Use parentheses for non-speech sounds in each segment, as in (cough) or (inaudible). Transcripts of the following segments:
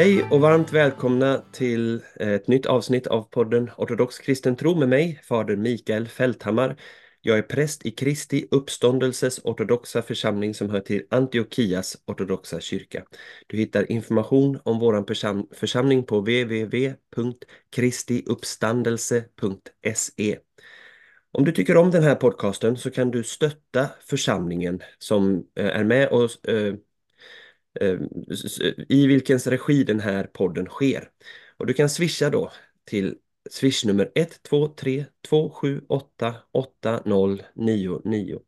Hej och varmt välkomna till eh, ett nytt avsnitt av podden Ortodox kristen tro med mig, fader Mikael Fälthammar. Jag är präst i Kristi uppståndelses ortodoxa församling som hör till Antiochias ortodoxa kyrka. Du hittar information om vår församling på www.kristiuppstandelse.se. Om du tycker om den här podcasten så kan du stötta församlingen som eh, är med och eh, eh, i vilkens regi den här podden sker. Och du kan swisha då till swishnummer 123 278 8099.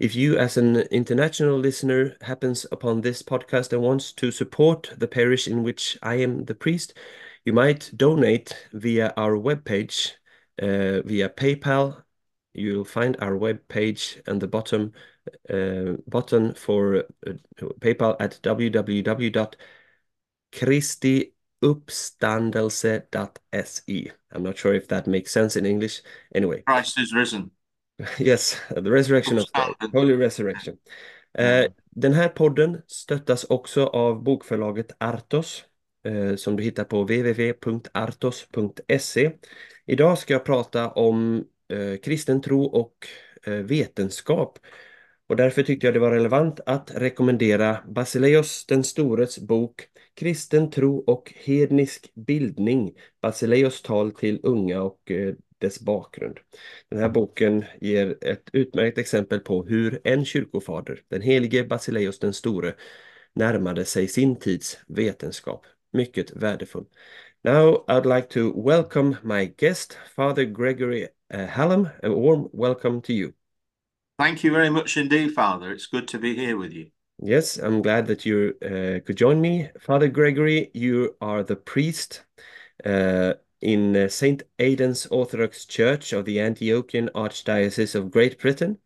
If you as an international listener happens upon this podcast and wants to support the parish in which I am the priest, you might donate via our webpage, uh, via PayPal. You'll find our webpage and the bottom uh, button for uh, PayPal at www.kristiuppstandelse.se. I'm not sure if that makes sense in English. Anyway. Christ is risen. (laughs) yes, the resurrection of the Holy Resurrection. Uh, den här podden stöttas också av bokförlaget Artos uh, som du hittar på www.artos.se. Idag ska jag prata om uh, kristen tro och vetenskap. Och därför tyckte jag det var relevant att rekommendera Basileus den stores bok Kristen tro och hednisk bildning, Basileus tal till unga och eh, dess bakgrund. Den här boken ger ett utmärkt exempel på hur en kyrkofader, den helige Basileus den store, närmade sig sin tids vetenskap. Mycket värdefull. Now I'd like to welcome my guest, Father Gregory uh, Hallam. A warm welcome to you. Thank you very much indeed, Father. It's good to be here with you. Yes, I'm glad that you uh, could join me. Father Gregory, you are the priest uh, in uh, St. Aidan's Orthodox Church of the Antiochian Archdiocese of Great Britain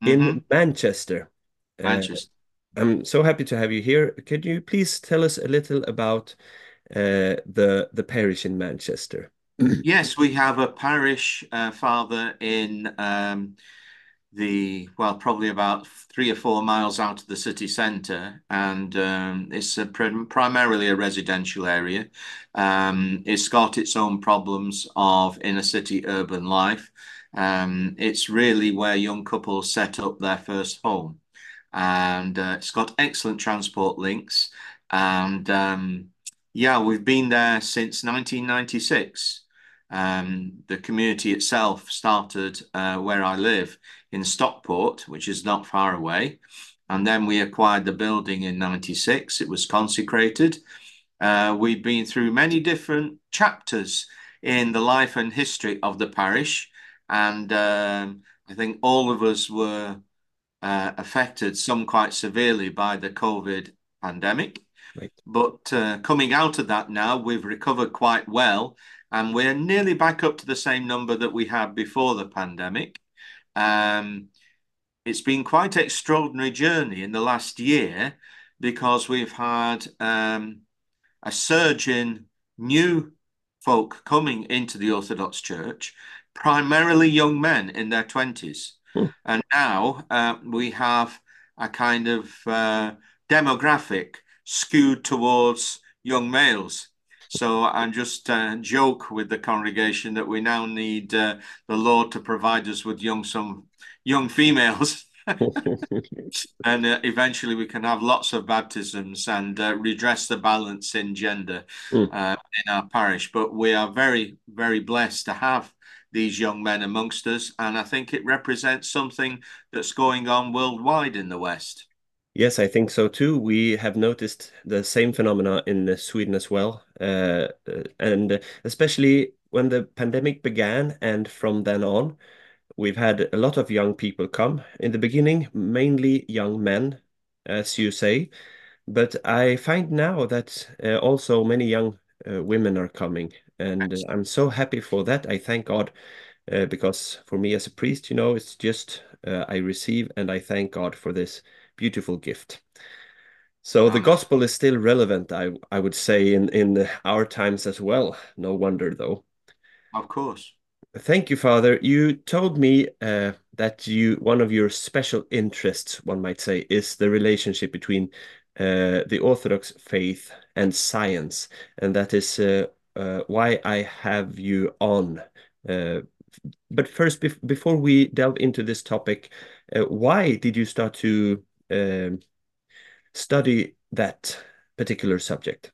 in mm -hmm. Manchester. Uh, Manchester. I'm so happy to have you here. Could you please tell us a little about uh, the, the parish in Manchester? (clears throat) yes, we have a parish, uh, Father, in... Um, the well probably about three or four miles out of the city centre and um, it's a primarily a residential area. Um, it's got its own problems of inner city urban life. Um, it's really where young couples set up their first home. And uh, it's got excellent transport links. And um, yeah we've been there since 1996 um, the community itself started uh, where I live in Stockport, which is not far away. And then we acquired the building in 96. It was consecrated. Uh, we've been through many different chapters in the life and history of the parish. And um, I think all of us were uh, affected, some quite severely, by the COVID pandemic. Right. But uh, coming out of that now, we've recovered quite well and we're nearly back up to the same number that we had before the pandemic. Um, it's been quite an extraordinary journey in the last year because we've had um, a surge in new folk coming into the Orthodox Church, primarily young men in their 20s. Hmm. And now uh, we have a kind of uh, demographic skewed towards young males. So I just uh, joke with the congregation that we now need uh, the Lord to provide us with young some young females. (laughs) and uh, eventually we can have lots of baptisms and uh, redress the balance in gender mm. in our parish. But we are very, very blessed to have these young men amongst us. And I think it represents something that's going on worldwide in the West. Yes, I think so too. We have noticed the same phenomena in Sweden as well. Uh, uh, and especially when the pandemic began and from then on, we've had a lot of young people come. In the beginning, mainly young men, as you say. But I find now that uh, also many young uh, women are coming. And uh, I'm so happy for that. I thank God uh, because for me as a priest, you know, it's just uh, I receive, and I thank God for this beautiful gift. So the gospel is still relevant, I, I would say, in, in our times as well. No wonder, though. Of course. Thank you, Father. You told me uh, that you one of your special interests, one might say, is the relationship between uh, the Orthodox faith and science, and that is uh, uh why I have you on. Uh, but first, bef before we delve into this topic, uh, why did you start to um, study that particular subject?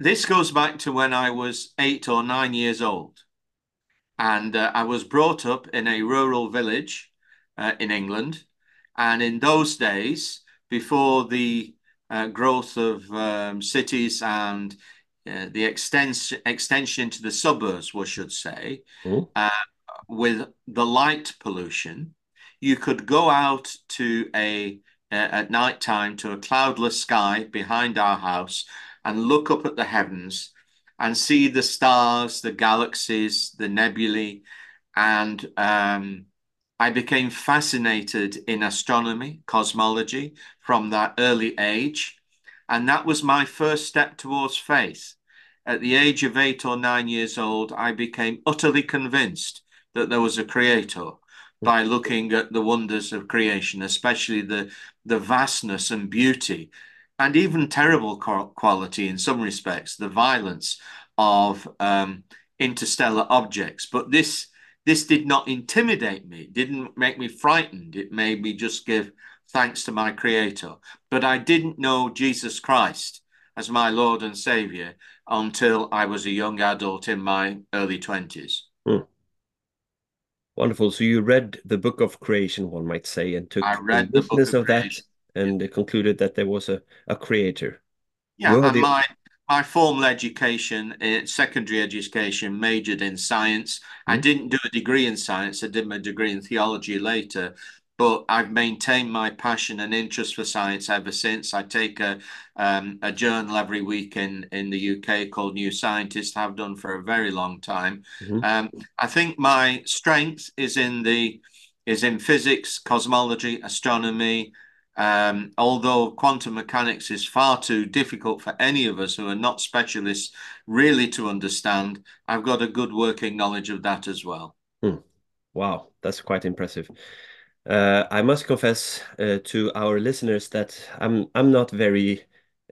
This goes back to when I was eight or nine years old. And uh, I was brought up in a rural village uh, in England. And in those days, before the uh, growth of um, cities and uh, the extension extension to the suburbs, we should say, mm. with the light pollution, you could go out to a at night time to a cloudless sky behind our house and look up at the heavens and see the stars, the galaxies, the nebulae. And um, I became fascinated in astronomy, cosmology from that early age. And that was my first step towards faith. At the age of eight or nine years old, I became utterly convinced that there was a creator by looking at the wonders of creation, especially the, the vastness and beauty and even terrible quality in some respects, the violence of um, interstellar objects. But this this did not intimidate me. It didn't make me frightened. It made me just give thanks to my Creator. But I didn't know Jesus Christ as my Lord and Savior until I was a young adult in my early twenties. Hmm. Wonderful. So you read the book of creation, one might say, and took I read the witness of, of that and concluded that there was a, a creator. Yeah, and my my formal education, uh, secondary education, majored in science. Mm-hmm. I didn't do a degree in science. I did my degree in theology later, but I've maintained my passion and interest for science ever since. I take a um, a journal every week in in the UK called New Scientist. Have done for a very long time. Mm-hmm. Um, I think my strength is in the is in physics, cosmology, astronomy, um, although quantum mechanics is far too difficult for any of us who are not specialists really to understand, I've got a good working knowledge of that as well. Hmm. Wow, that's quite impressive. Uh, I must confess uh, to our listeners that I'm I'm not very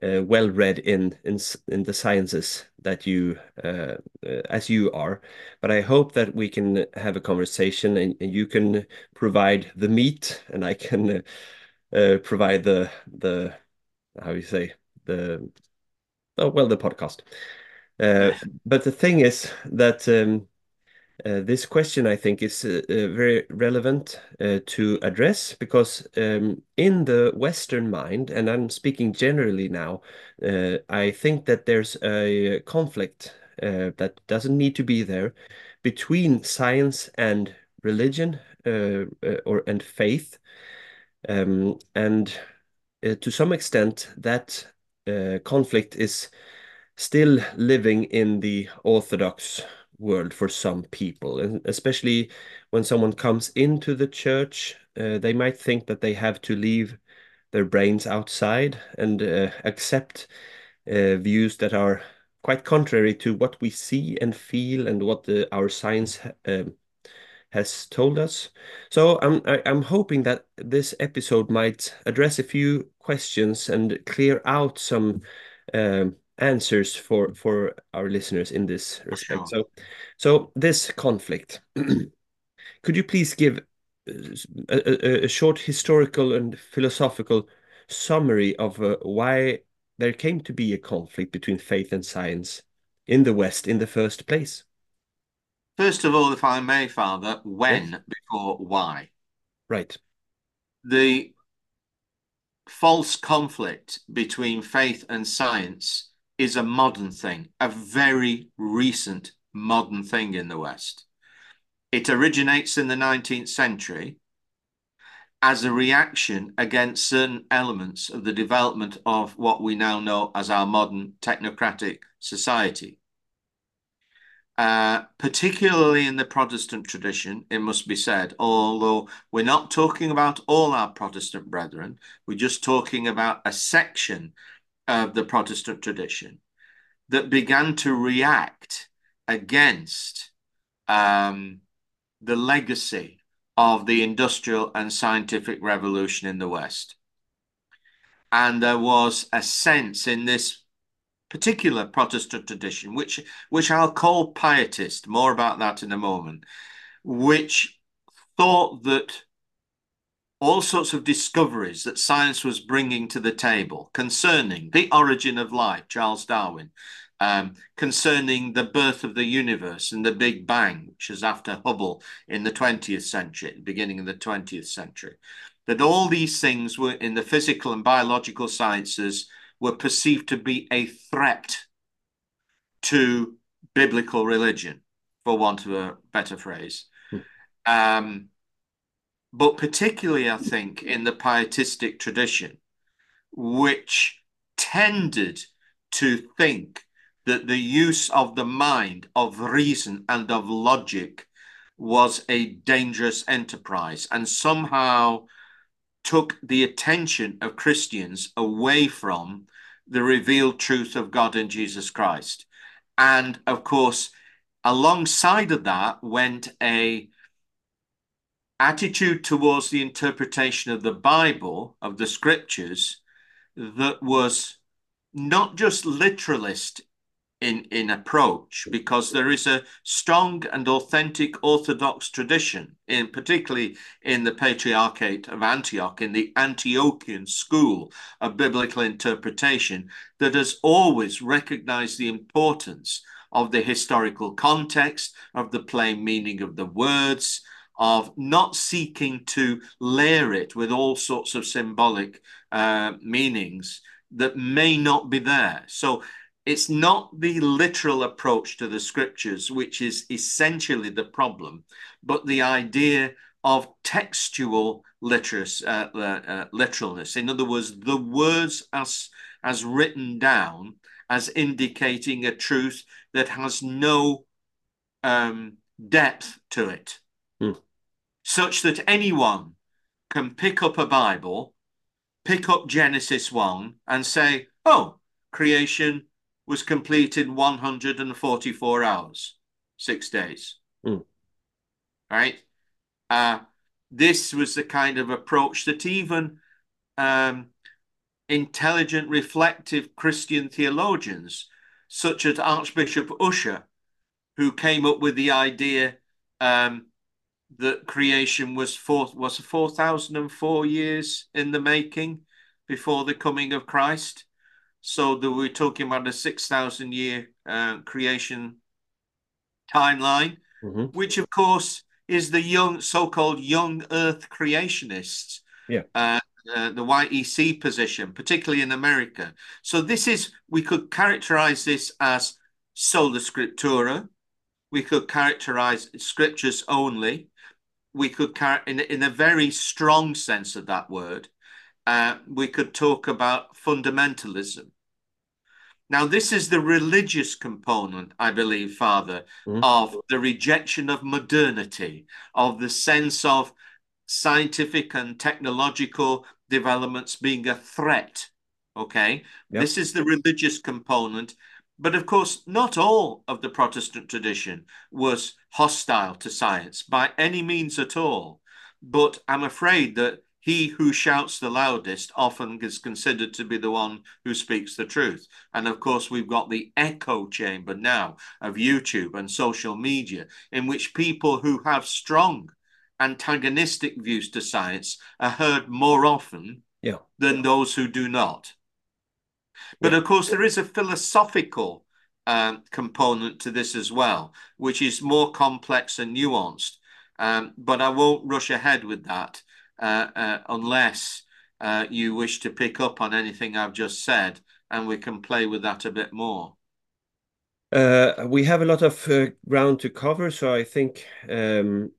uh, well read in in in the sciences that you uh, uh, as you are, but I hope that we can have a conversation and, and you can provide the meat and I can uh, uh, provide the the how you say the oh well the podcast. Uh, (laughs) but the thing is that um, uh, this question I think is uh, uh very relevant uh, to address because um, in the Western mind, and I'm speaking generally now, I think that there's a conflict that doesn't need to be there between science and religion or and faith. Um, and to some extent, that conflict is still living in the Orthodox world for some people, and especially when someone comes into the church, uh, they might think that they have to leave their brains outside and uh, accept uh, views that are quite contrary to what we see and feel and what the, our science um, has told us. So I'm I'm hoping that this episode might address a few questions and clear out some um, answers for for our listeners in this respect. Sure. So so this conflict, (clears throat) could you please give a, a, a, short historical and philosophical summary of uh, why there came to be a conflict between faith and science in the West in the first place? First of all, if I may, Father, when yes. before why? Right. The false conflict between faith and science is a modern thing, a very recent modern thing in the West. It originates in the 19th century as a reaction against certain elements of the development of what we now know as our modern technocratic society. uh, particularly in the Protestant tradition, it must be said, although we're not talking about all our Protestant brethren, we're just talking about a section of the Protestant tradition that began to react against um, the legacy of the industrial and scientific revolution in the West. And there was a sense in this particular Protestant tradition, which which I'll call pietist, more about that in a moment, which thought that all sorts of discoveries that science was bringing to the table concerning the origin of life, Charles Darwin, um, concerning the birth of the universe and the Big Bang, which is after Hubble in the 20th century, beginning of the 20th century, that all these things were in the physical and biological sciences were perceived to be a threat to biblical religion, for want of a better phrase. Hmm. Um, but particularly, I think, in the pietistic tradition, which tended to think that the use of the mind, of reason, and of logic was a dangerous enterprise and somehow took the attention of Christians away from the revealed truth of God in Jesus Christ. And of course, alongside of that went a attitude towards the interpretation of the Bible, of the scriptures, that was not just literalist in, in approach because there is a strong and authentic Orthodox tradition, in particularly in the Patriarchate of Antioch, in the Antiochian school of biblical interpretation, that has always recognized the importance of the historical context, of the plain meaning of the words, of not seeking to layer it with all sorts of symbolic uh, meanings that may not be there. So it's not the literal approach to the scriptures, which is essentially the problem, but the idea of textual literacy, uh, uh, uh, literalness. In other words, the words as, as written down as indicating a truth that has no um, depth to it. Such that anyone can pick up a Bible, pick up Genesis 1, and say, oh, creation was completed 144 hours, six days. Mm. Right? Uh, this was the kind of approach that even um, intelligent, reflective Christian theologians, such as Archbishop Ussher, who came up with the idea um, that creation was four was four thousand and four years in the making before the coming of Christ. So that we're talking about a 6,000 year uh, creation timeline, mm-hmm. which of course is the young, so-called young Earth creationists. Yeah. Uh, uh, the YEC position, particularly in America. So this is we could characterize this as sola scriptura. We could characterize scriptures only. We could carry in in a very strong sense of that word. Uh, we could talk about fundamentalism. Now, this is the religious component, I believe, Father, mm-hmm. of the rejection of modernity, of the sense of scientific and technological developments being a threat. Okay. Yep. This is the religious component. But of course, not all of the Protestant tradition was hostile to science by any means at all. But I'm afraid that he who shouts the loudest often is considered to be the one who speaks the truth. And of course, we've got the echo chamber now of YouTube and social media, in which people who have strong antagonistic views to science are heard more often yeah. than those who do not. But of course, there is a philosophical um, component to this as well, which is more complex and nuanced. Um, but I won't rush ahead with that. Uh, uh, unless uh, you wish to pick up on anything I've just said, and we can play with that a bit more. Uh, we have a lot of uh, ground to cover, so I think um,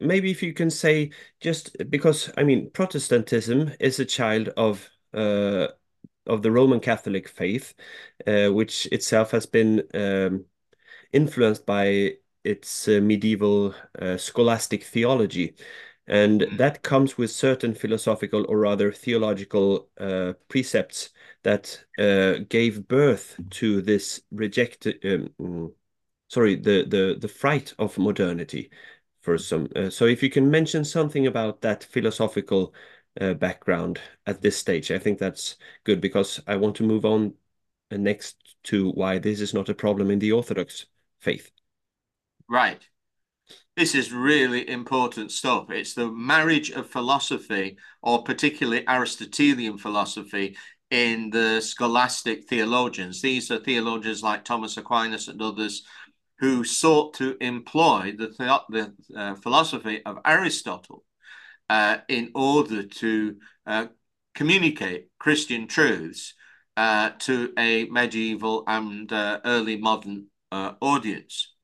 maybe if you can say just because I mean Protestantism is a child of uh, of the Roman Catholic faith, which itself has been um, influenced by its uh, medieval uh, scholastic theology. And Mm. that comes with certain philosophical or rather theological uh, precepts that uh, gave birth to this rejected, um, sorry, the, the, the fright of modernity for some. Uh, so if you can mention something about that philosophical uh, background at this stage, I think that's good because I want to move on uh, next to why this is not a problem in the Orthodox faith. Right. This is really important stuff. It's the marriage of philosophy, or particularly Aristotelian philosophy, in the scholastic theologians. These are theologians like Thomas Aquinas and others who sought to employ the, the uh, philosophy of Aristotle uh, in order to uh, communicate Christian truths uh, to a medieval and uh, early modern uh, audience.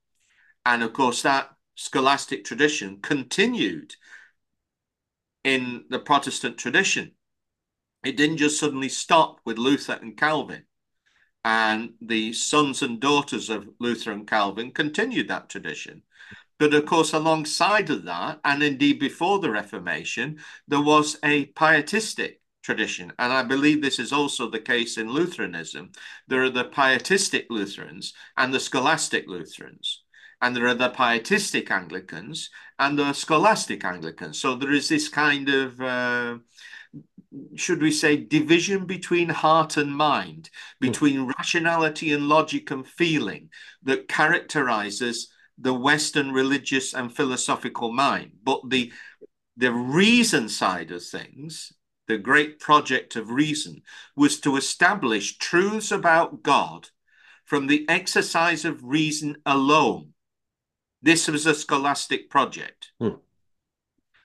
And of course, that scholastic tradition continued in the Protestant tradition. It didn't just suddenly stop with Luther and Calvin. And the sons and daughters of Luther and Calvin continued that tradition. But of course, alongside of that, and indeed before the Reformation, there was a pietistic tradition. And I believe this is also the case in Lutheranism. There are the pietistic Lutherans and the scholastic Lutherans and there are the pietistic Anglicans and the scholastic Anglicans. So there is this kind of, uh, should we say, division between heart and mind, between mm. rationality and logic and feeling that characterizes the Western religious and philosophical mind. But the the reason side of things, the great project of reason, was to establish truths about God from the exercise of reason alone this was a scholastic project. Hmm.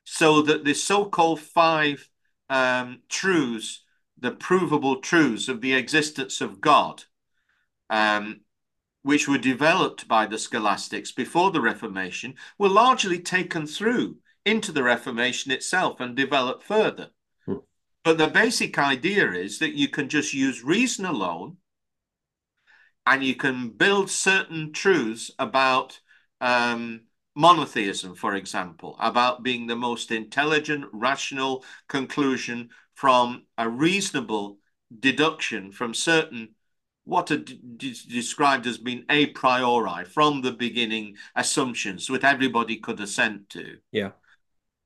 So that the so-called five um, truths, the provable truths of the existence of God, um, which were developed by the scholastics before the Reformation, were largely taken through into the Reformation itself and developed further. Hmm. But the basic idea is that you can just use reason alone and you can build certain truths about um, monotheism, for example, about being the most intelligent, rational conclusion from a reasonable deduction from certain what are described as being a priori from the beginning assumptions which everybody could assent to. Yeah.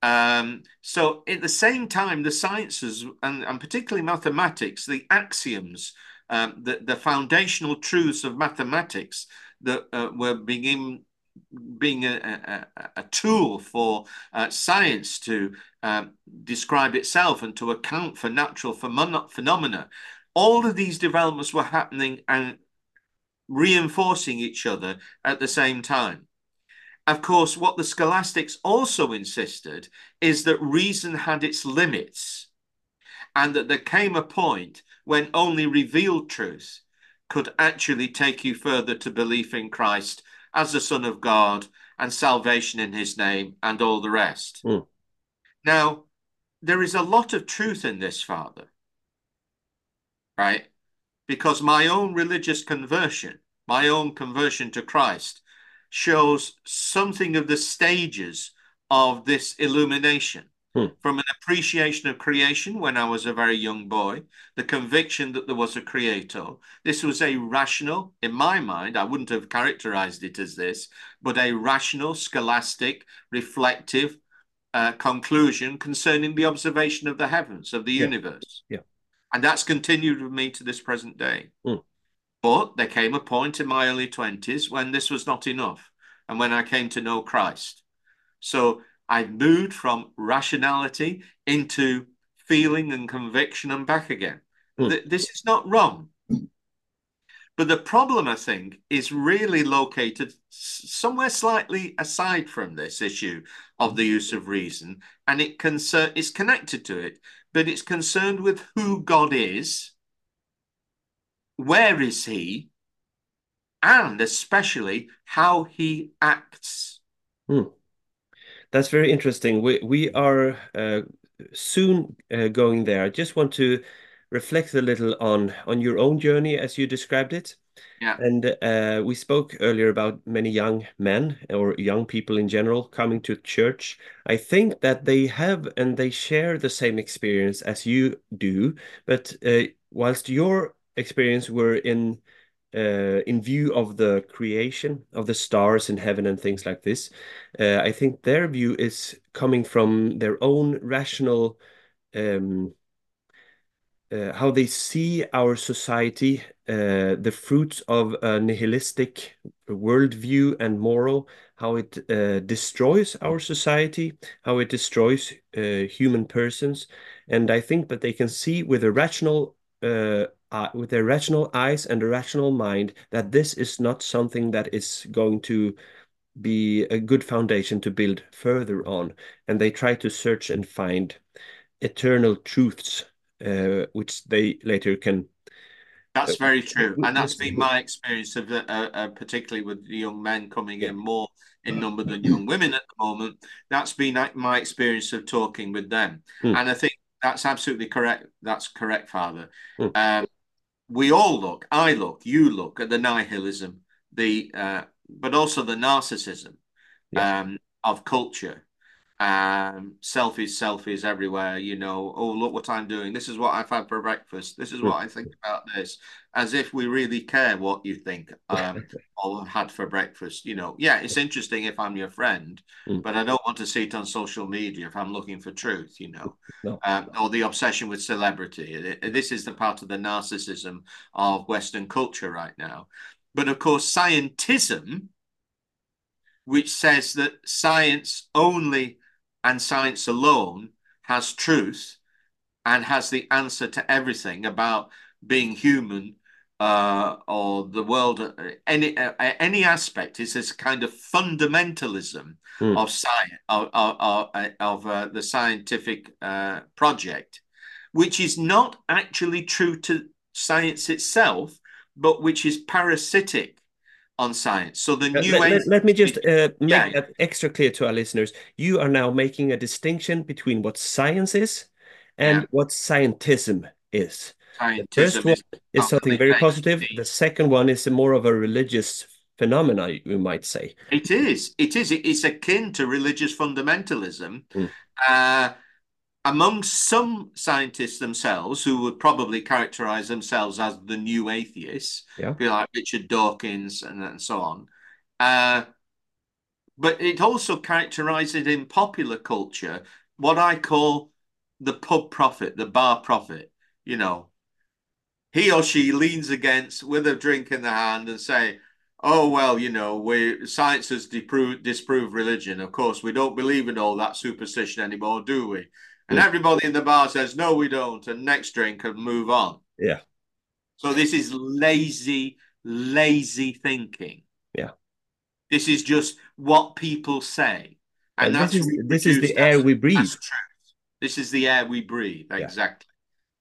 Um, so at the same time, the sciences and, and particularly mathematics, the axioms, um, the, the foundational truths of mathematics that uh, were being being a, a, a tool for uh, science to um, describe itself and to account for natural phenomena. All of these developments were happening and reinforcing each other at the same time. Of course, what the scholastics also insisted is that reason had its limits and that there came a point when only revealed truth could actually take you further to belief in Christ as the Son of God and salvation in his name and all the rest. Mm. Now, there is a lot of truth in this, Father, right? Because my own religious conversion, my own conversion to Christ, shows something of the stages of this illumination. Hmm. From an appreciation of creation when I was a very young boy, the conviction that there was a creator. This was a rational, in my mind, I wouldn't have characterized it as this, but a rational, scholastic, reflective uh, conclusion concerning the observation of the heavens, of the yeah. universe. Yeah. And that's continued with me to this present day. Hmm. But there came a point in my early 20s when this was not enough and when I came to know Christ. So I moved from rationality into feeling and conviction and back again. Mm. This is not wrong. But the problem, I think, is really located somewhere slightly aside from this issue of the use of reason, and it concern is connected to it, but it's concerned with who God is, where is He, and especially how He acts. Hmm. That's very interesting. We we are uh, soon uh, going there. I just want to reflect a little on on your own journey as you described it. Yeah. And uh, we spoke earlier about many young men or young people in general coming to church. I think that they have and they share the same experience as you do, but uh, whilst your experience were in uh, in view of the creation of the stars in heaven and things like this, uh, I think their view is coming from their own rational um, uh, how they see our society, uh, the fruits of a nihilistic worldview and moral, how it uh, destroys our society, how it destroys uh, human persons, and I think that they can see with a rational. Uh, with their rational eyes and a rational mind, that this is not something that is going to be a good foundation to build further on. And they try to search and find eternal truths uh, which they later can. That's uh, very true, and that's been my experience of uh, uh, particularly with the young men coming in more in number than young women at the moment. That's been my experience of talking with them, mm. and I think that's absolutely correct. That's correct, Father. Mm. Um, we all look, I look, you look at the nihilism, the uh, but also the narcissism yeah. um, of culture um selfies selfies everywhere you know oh look what i'm doing. This is what i've had for breakfast. This is what i think (laughs) about this. As if we really care what you think um (laughs) or had for breakfast you know. Yeah it's interesting if i'm your friend mm. but i don't want to see it on social media if i'm looking for truth you know. (laughs) No. um, or the obsession with celebrity. This is the part of the narcissism of western culture right now. But of course scientism which says that science only and science alone has truth and has the answer to everything about being human uh, or the world, uh, any uh, any aspect is this kind of fundamentalism mm. of science of of, of uh, the scientific uh, project, which is not actually true to science itself, but which is parasitic on science. So the new let, let, let me just uh, make yeah. that extra clear to our listeners. You are now making a distinction between what science is and yeah. what scientism is. Scientism the first one is, something very positive. The second one is more of a religious phenomena, you might say. It is. It is. It's akin to religious fundamentalism. Mm. Uh, among some scientists themselves who would probably characterize themselves as the new atheists, yeah. like Richard Dawkins and, and so on. Uh, but it also characterizes in popular culture what I call the pub prophet, the bar prophet. You know, he or she leans against with a drink in the hand and say, "Oh well, you know, we science has disproved, disproved religion. Of course, we don't believe in all that superstition anymore, do we?" And yeah. everybody in the bar says, no, we don't. And next drink and move on. Yeah. So this is lazy, lazy thinking. Yeah. This is just what people say. And, and that's this is, this is the air we breathe. This is the air we breathe. Exactly. Yeah.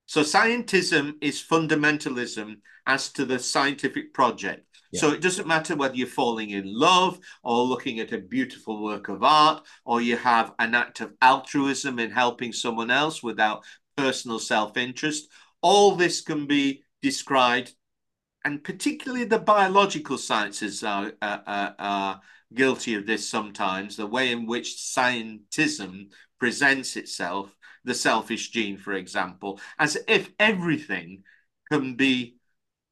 So scientism is fundamentalism as to the scientific project. So it doesn't matter whether you're falling in love or looking at a beautiful work of art or you have an act of altruism in helping someone else without personal self-interest. All this can be described, and particularly the biological sciences are, are, are guilty of this sometimes, the way in which scientism presents itself, the selfish gene, for example, as if everything can be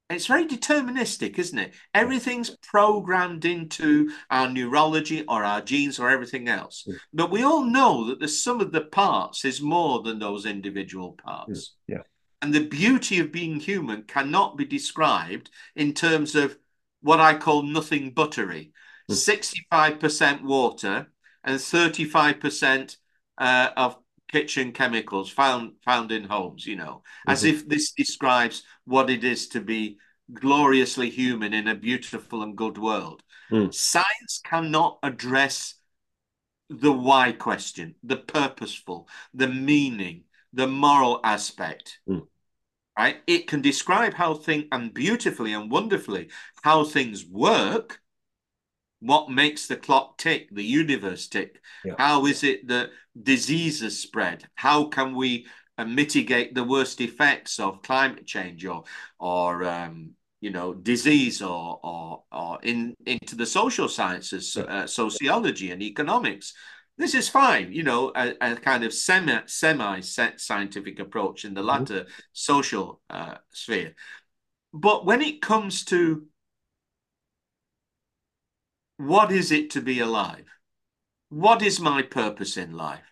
it's very deterministic, isn't it? Everything's programmed into our neurology or our genes or everything else. Yeah. But we all know that the sum of the parts is more than those individual parts. Yeah. And the beauty of being human cannot be described in terms of what I call nothing buttery. 65% water and 35% uh, of kitchen chemicals found found in homes you know mm-hmm. as if this describes what it is to be gloriously human in a beautiful and good world mm. science cannot address the why question the purposeful the meaning the moral aspect mm. right it can describe how things and beautifully and wonderfully how things work what makes the clock tick, the universe tick? Yeah. How is it that diseases spread? How can we uh, mitigate the worst effects of climate change or or um, you know disease or or or in into the social sciences, uh, sociology and economics. This is fine, you know, a, a kind of semi semi scientific approach in the mm-hmm. latter mm-hmm. social uh, sphere. But when it comes to what is it to be alive? What is my purpose in life?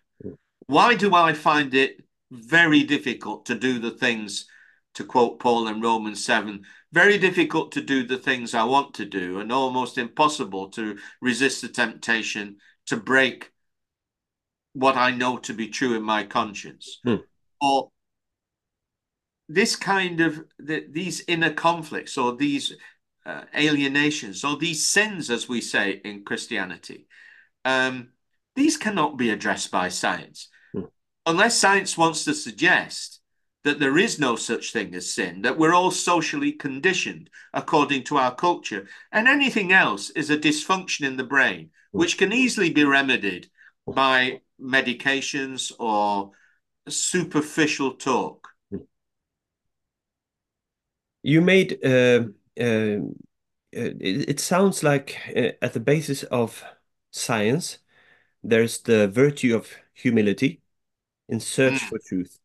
Why do I find it very difficult to do the things, to quote Paul in Romans 7, very difficult to do the things I want to do, and almost impossible to resist the temptation to break what I know to be true in my conscience? Hmm. Or this kind of the, these inner conflicts or these uh, alienations or these sins, as we say in Christianity, um, these cannot be addressed by science. Hmm. Unless science wants to suggest that there is no such thing as sin, that we're all socially conditioned according to our culture, and anything else is a dysfunction in the brain, hmm. which can easily be remedied by medications or superficial talk. You made uh, uh, it, it, sounds like uh, at the basis of science, there's the virtue of humility in search mm. for truth.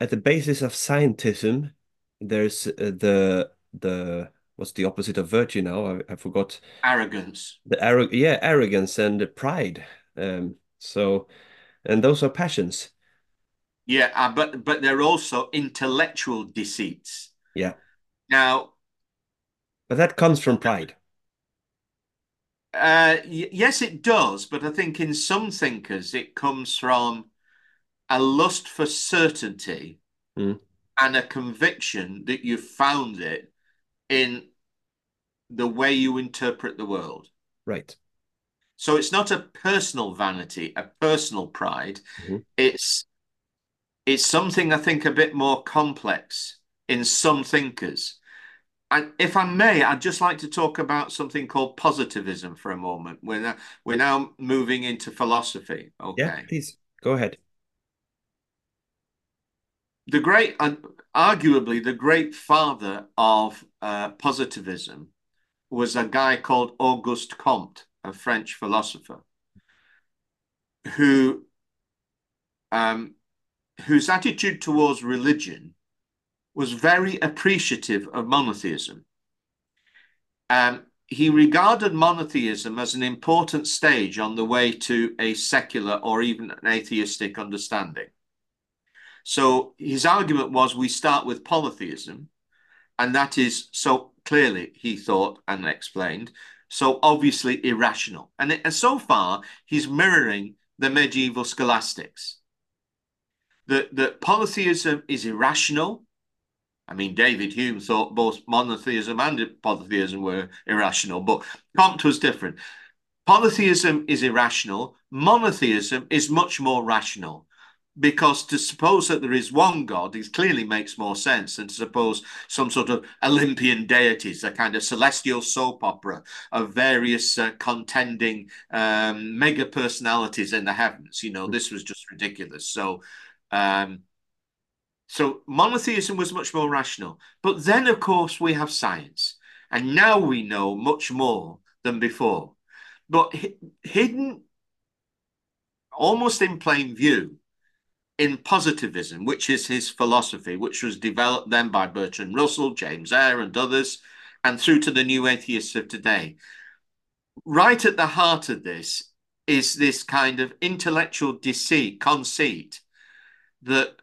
At the basis of scientism, there's uh, the the what's the opposite of virtue now? I, I forgot. Arrogance. The arrog yeah, arrogance and pride. Um, so, and those are passions. Yeah, uh, but but they're also intellectual deceits. Yeah. Now, but that comes from pride. Uh, yes, it does. But I think in some thinkers, it comes from a lust for certainty mm. and a conviction that you found it in the way you interpret the world. Right. So it's not a personal vanity, a personal pride. Mm-hmm. It's it's something I think a bit more complex in some thinkers. And if I may, I'd just like to talk about something called positivism for a moment. We're now, we're now moving into philosophy. Okay. Yeah, please go ahead. The great, and arguably the great father of uh, positivism was a guy called Auguste Comte a French philosopher, who um, whose attitude towards religion was very appreciative of monotheism. Um, he regarded monotheism as an important stage on the way to a secular or even an atheistic understanding. So his argument was we start with polytheism, and that is so clearly, he thought and explained, so obviously irrational. And, and so far, he's mirroring the medieval scholastics. That, that polytheism is irrational. I mean, David Hume thought both monotheism and polytheism were irrational, but Comte was different. Polytheism is irrational. Monotheism is much more rational because to suppose that there is one God is clearly makes more sense than to suppose some sort of Olympian deities, a kind of celestial soap opera of various uh, contending um, mega personalities in the heavens. You know, this was just ridiculous. So, um, so monotheism was much more rational. But then, of course, we have science, and now we know much more than before. But hidden, almost in plain view, in positivism, which is his philosophy, which was developed then by Bertrand Russell, James Ayer, and others, and through to the new atheists of today. Right at the heart of this is this kind of intellectual deceit, conceit that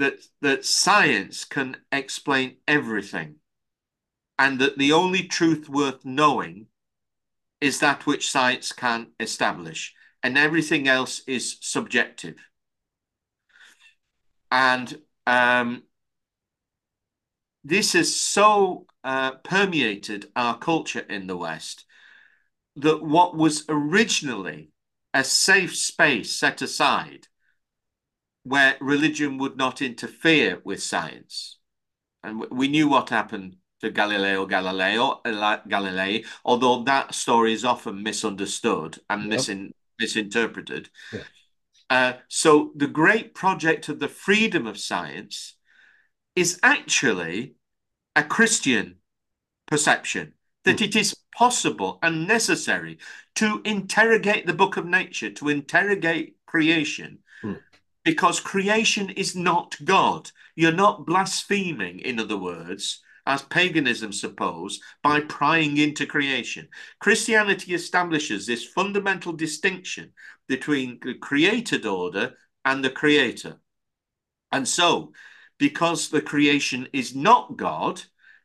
that that science can explain everything, and that the only truth worth knowing is that which science can establish, and everything else is subjective. And um, this has so uh, permeated our culture in the West that what was originally a safe space set aside where religion would not interfere with science. And we knew what happened to Galileo Galileo Galilei, although that story is often misunderstood and yep. misin misinterpreted. Yeah. Uh, so the great project of the freedom of science is actually a Christian perception that mm. it is possible and necessary to interrogate the book of nature, to interrogate creation, mm. Because creation is not God. You're not blaspheming, in other words, as paganism suppose, by prying into creation. Christianity establishes this fundamental distinction between the created order and the creator. And so, because the creation is not God,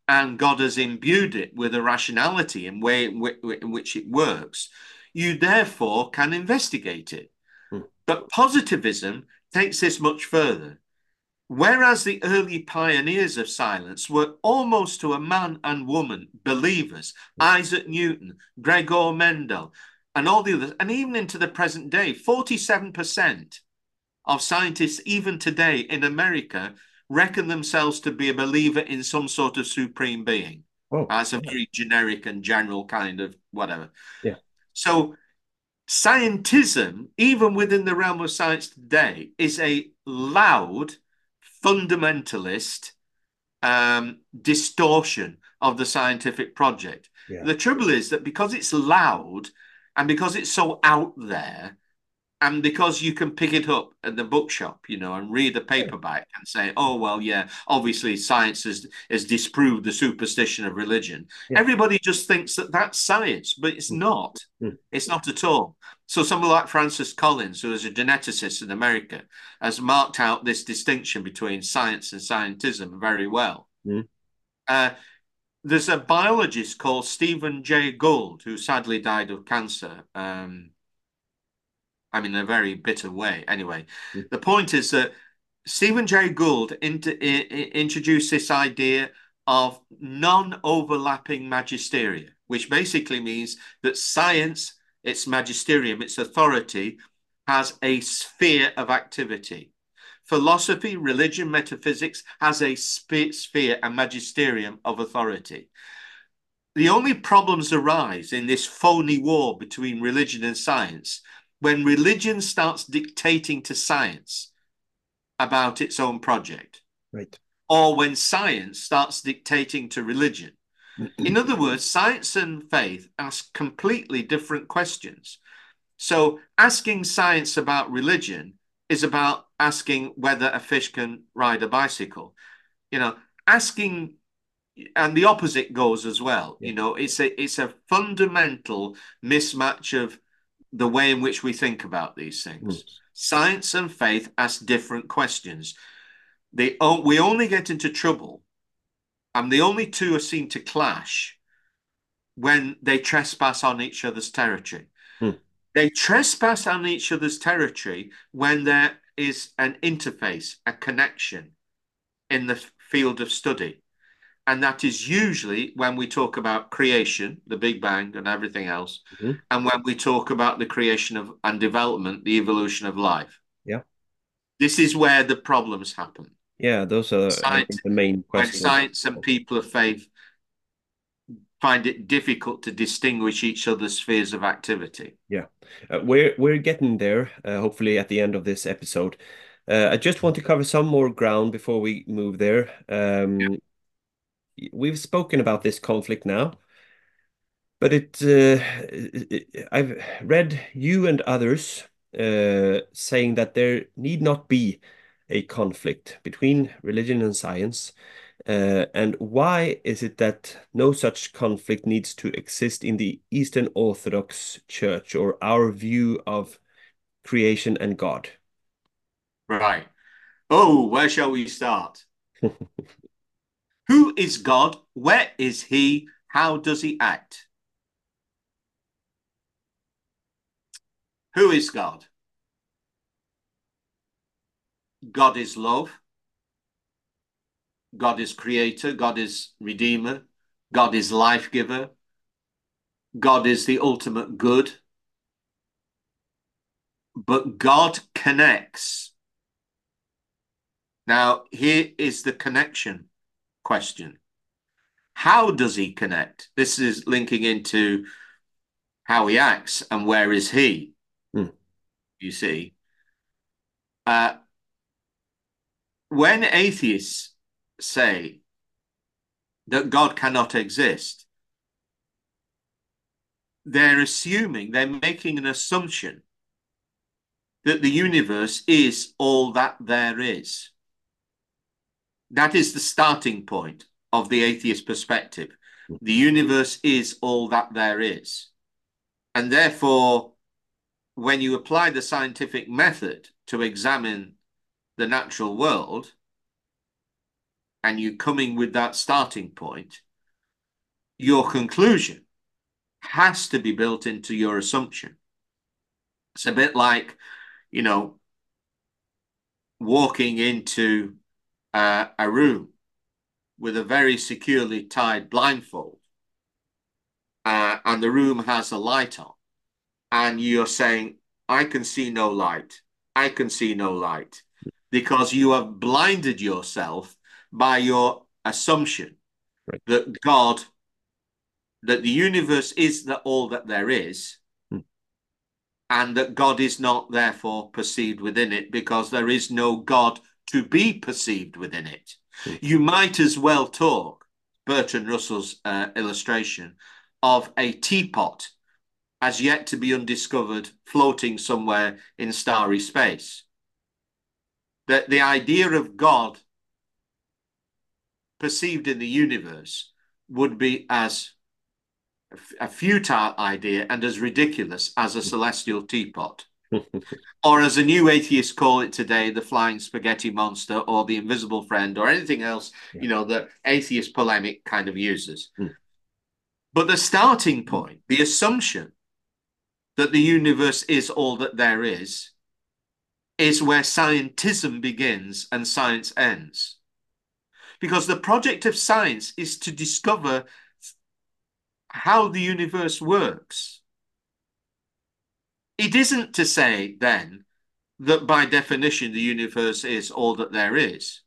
and God has imbued it with a rationality and way in which it works, you therefore can investigate it. Hmm. But positivism takes this much further. Whereas the early pioneers of science were almost to a man and woman believers. Isaac Newton, Gregor Mendel, and all the others, and even into the present day, 47% of scientists, even today in America, reckon themselves to be a believer in some sort of supreme being. Oh, as a very generic and general kind of whatever. Yeah. So scientism, even within the realm of science today, is a loud fundamentalist um, distortion of the scientific project. Yeah. The trouble is that because it's loud and because it's so out there, and because you can pick it up at the bookshop, you know, and read a paperback and say, "Oh well, yeah, obviously science has has disproved the superstition of religion." Yeah. Everybody just thinks that that's science, but it's mm. not. Mm. It's not at all. So someone like Francis Collins, who is a geneticist in America, has marked out this distinction between science and scientism very well. Mm. Uh, there's a biologist called Stephen Jay Gould who sadly died of cancer. Um, I mean, in a very bitter way. Anyway, mm. the point is that Stephen Jay Gould introduced this idea of non-overlapping magisteria, which basically means that science, its magisterium, its authority, has a sphere of activity. Philosophy, religion, metaphysics has a sphere and magisterium of authority. The only problems arise in this phony war between religion and science when religion starts dictating to science about its own project. Right. Or when science starts dictating to religion. (clears throat) In other words, science and faith ask completely different questions. So, asking science about religion is about asking whether a fish can ride a bicycle. You know, asking and the opposite goes as well. Yeah. You know, it's a it's a fundamental mismatch of the way in which we think about these things. Mm. Science and faith ask different questions. They we only get into trouble, and the only two are seen to clash when they trespass on each other's territory. Mm. They trespass on each other's territory when there is an interface, a connection in the field of study. And that is usually when we talk about creation, the Big Bang and everything else, mm-hmm. and when we talk about the creation of and development, the evolution of life. Yeah. This is where the problems happen. Yeah, those are science, the main questions. When science and people of faith find it difficult to distinguish each other's spheres of activity. Yeah, uh, we're we're getting there. Uh, hopefully, at the end of this episode, uh, I just want to cover some more ground before we move there. Um, yeah we've spoken about this conflict now, but it, uh, it I've read you and others uh, saying that there need not be a conflict between religion and science. Uh, and why is it that no such conflict needs to exist in the Eastern Orthodox Church or our view of creation and God? Right. Oh, where shall we start? (laughs) Who is God? Where is he? How does he act? Who is God? God is love. God is creator. God is redeemer. God is life giver. God is the ultimate good. But God connects. Now, here is the connection question. How does he connect? This is linking into how he acts and where is he? Mm. You see. uh, when atheists say that God cannot exist, they're assuming, they're making an assumption that the universe is all that there is. That is the starting point of the atheist perspective. The universe is all that there is. And therefore, when you apply the scientific method to examine the natural world, and you're coming with that starting point, your conclusion has to be built into your assumption. It's a bit like, you know, walking into uh, a room with a very securely tied blindfold, uh, and the room has a light on, and you're saying, I can see no light, I can see no light, because you have blinded yourself by your assumption Right. that God, that the universe is the, all that there is, Hmm. and that God is not therefore perceived within it because there is no God to be perceived within it. Hmm. You might as well talk, Bertrand Russell's uh, illustration, of a teapot as yet to be undiscovered floating somewhere in starry space. That the idea of God perceived in the universe would be as a futile idea and as ridiculous as a celestial teapot. Or as a new atheists call it today, the flying spaghetti monster or the invisible friend or anything else, Yeah. you know, that atheist polemic kind of uses. Hmm. But the starting point, the assumption that the universe is all that there is, is where scientism begins and science ends. Because the project of science is to discover how the universe works. It isn't to say then that by definition the universe is all that there is.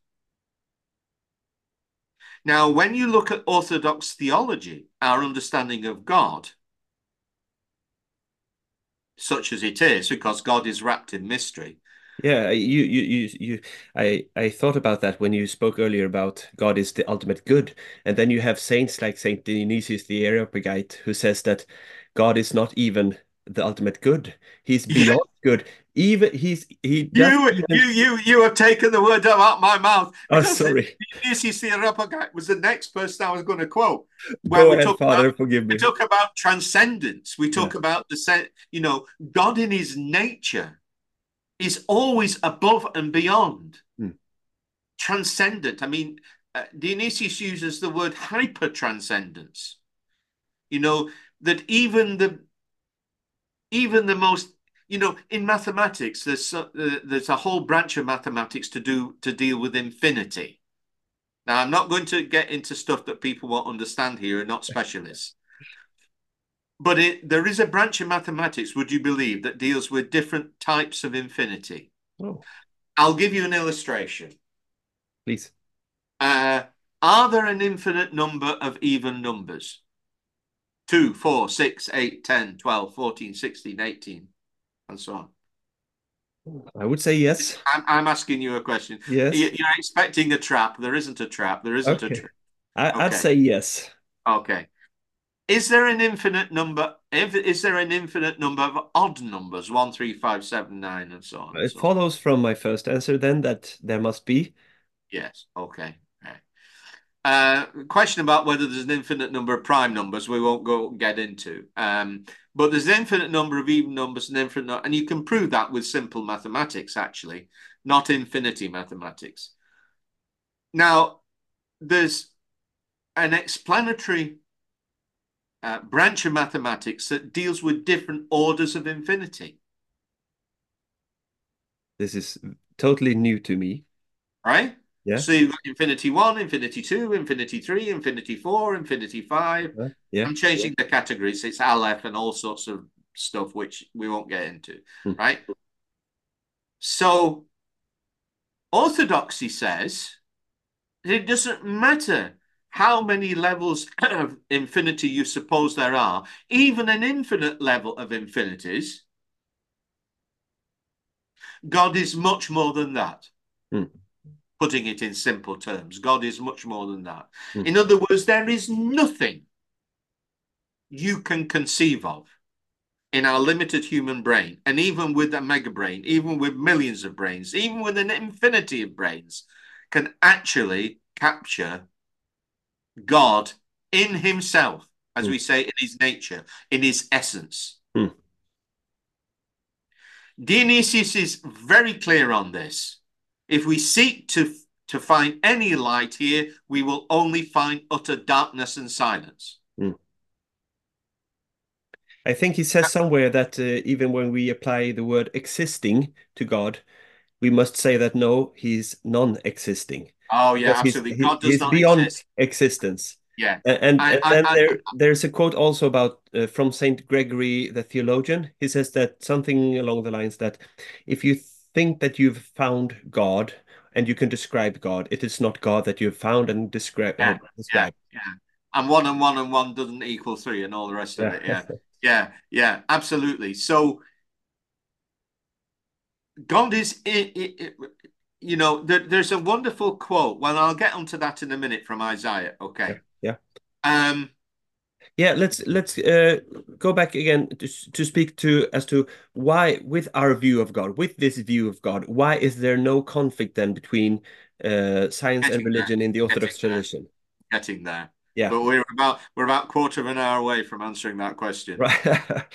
Now, when you look at Orthodox theology, our understanding of God, such as it is, because God is wrapped in mystery, Yeah, you, you, you, you, I, I thought about that when you spoke earlier about God is the ultimate good. And then you have saints like Saint Dionysius the Areopagite who says that God is not even the ultimate good. He's (laughs) beyond good. Even he's he you, even you, you, you have taken the word out of my mouth. Oh, sorry. Dionysius the Areopagite was the next person I was going to quote. Go we ahead, talk Father, about forgive me. We talk about transcendence. We talk about the sen- you know, God in his nature is always above and beyond. Hmm. Transcendent. I mean, uh, Dionysius uses the word hyper transcendence. You know, that even the even the most you know in mathematics there's uh, there's a whole branch of mathematics to do to deal with infinity. Now i'm not going to get into stuff that people won't understand here and not specialists. But it, there is a branch of mathematics would you believe that deals with different types of infinity. Oh, i'll give you an illustration. Please. uh, are there an infinite number of even numbers 2 4 6 8 10 12 14 16 18 and so on I would say yes. I'm, I'm asking you a question. Yes. You- You're expecting a trap. There isn't a trap. There isn't a trap. I, I'd say yes. Okay. Is there an infinite number? If, is there an infinite number of odd numbers? One, three, five, seven, nine, and so on. It so on? follows from my first answer then that there must be. Yes. Okay. Uh, question about whether there's an infinite number of prime numbers we won't go get into. Um, but there's an infinite number of even numbers and infinite, and you can prove that with simple mathematics, actually, not infinity mathematics. Now, there's an explanatory uh, branch of mathematics that deals with different orders of infinity, This is totally new to me. right? Yeah. So you've got infinity one, infinity two, infinity three, infinity four, infinity five. Uh, yeah. I'm changing the categories. It's Aleph and all sorts of stuff, which we won't get into, Hmm. right? So, orthodoxy says it doesn't matter how many levels of infinity you suppose there are, even an infinite level of infinities. God is much more than that. Mm. Putting it in simple terms, God is much more than that. Mm. In other words, there is nothing you can conceive of in our limited human brain, and even with a mega brain, even with millions of brains, even with an infinity of brains, can actually capture God in himself, as Mm. we say, in his nature, in his essence. Mm. Dionysius is very clear on this. If we seek to, to find any light here, we will only find utter darkness and silence. I think he says somewhere that uh, even when we apply the word existing to God, we must say that no, he's non-existing. Oh, yeah, Because absolutely. he- God does he's not beyond exist. existence. Yeah. A- And, I- and I- then I- there, there's a quote also about uh, from Saint Gregory the theologian. He says that something along the lines that if you think that you've found God and you can describe God, it is not God that you've found and describe. Yeah, uh, Yeah, yeah. And one and one and one doesn't equal three and all the rest of it. Yeah. (laughs) Yeah, yeah, absolutely. So God is, i i i- you know, there, there's a wonderful quote. Well, I'll get onto that in a minute from Isaiah. Okay. Yeah. Um, Yeah, let's let's uh, go back again to to speak to as to why, with our view of God, with this view of God, why is there no conflict then between uh, science and religion in the Orthodox tradition? getting there. Yeah. But we're about we're about quarter of an hour away from answering that question, Right. (laughs)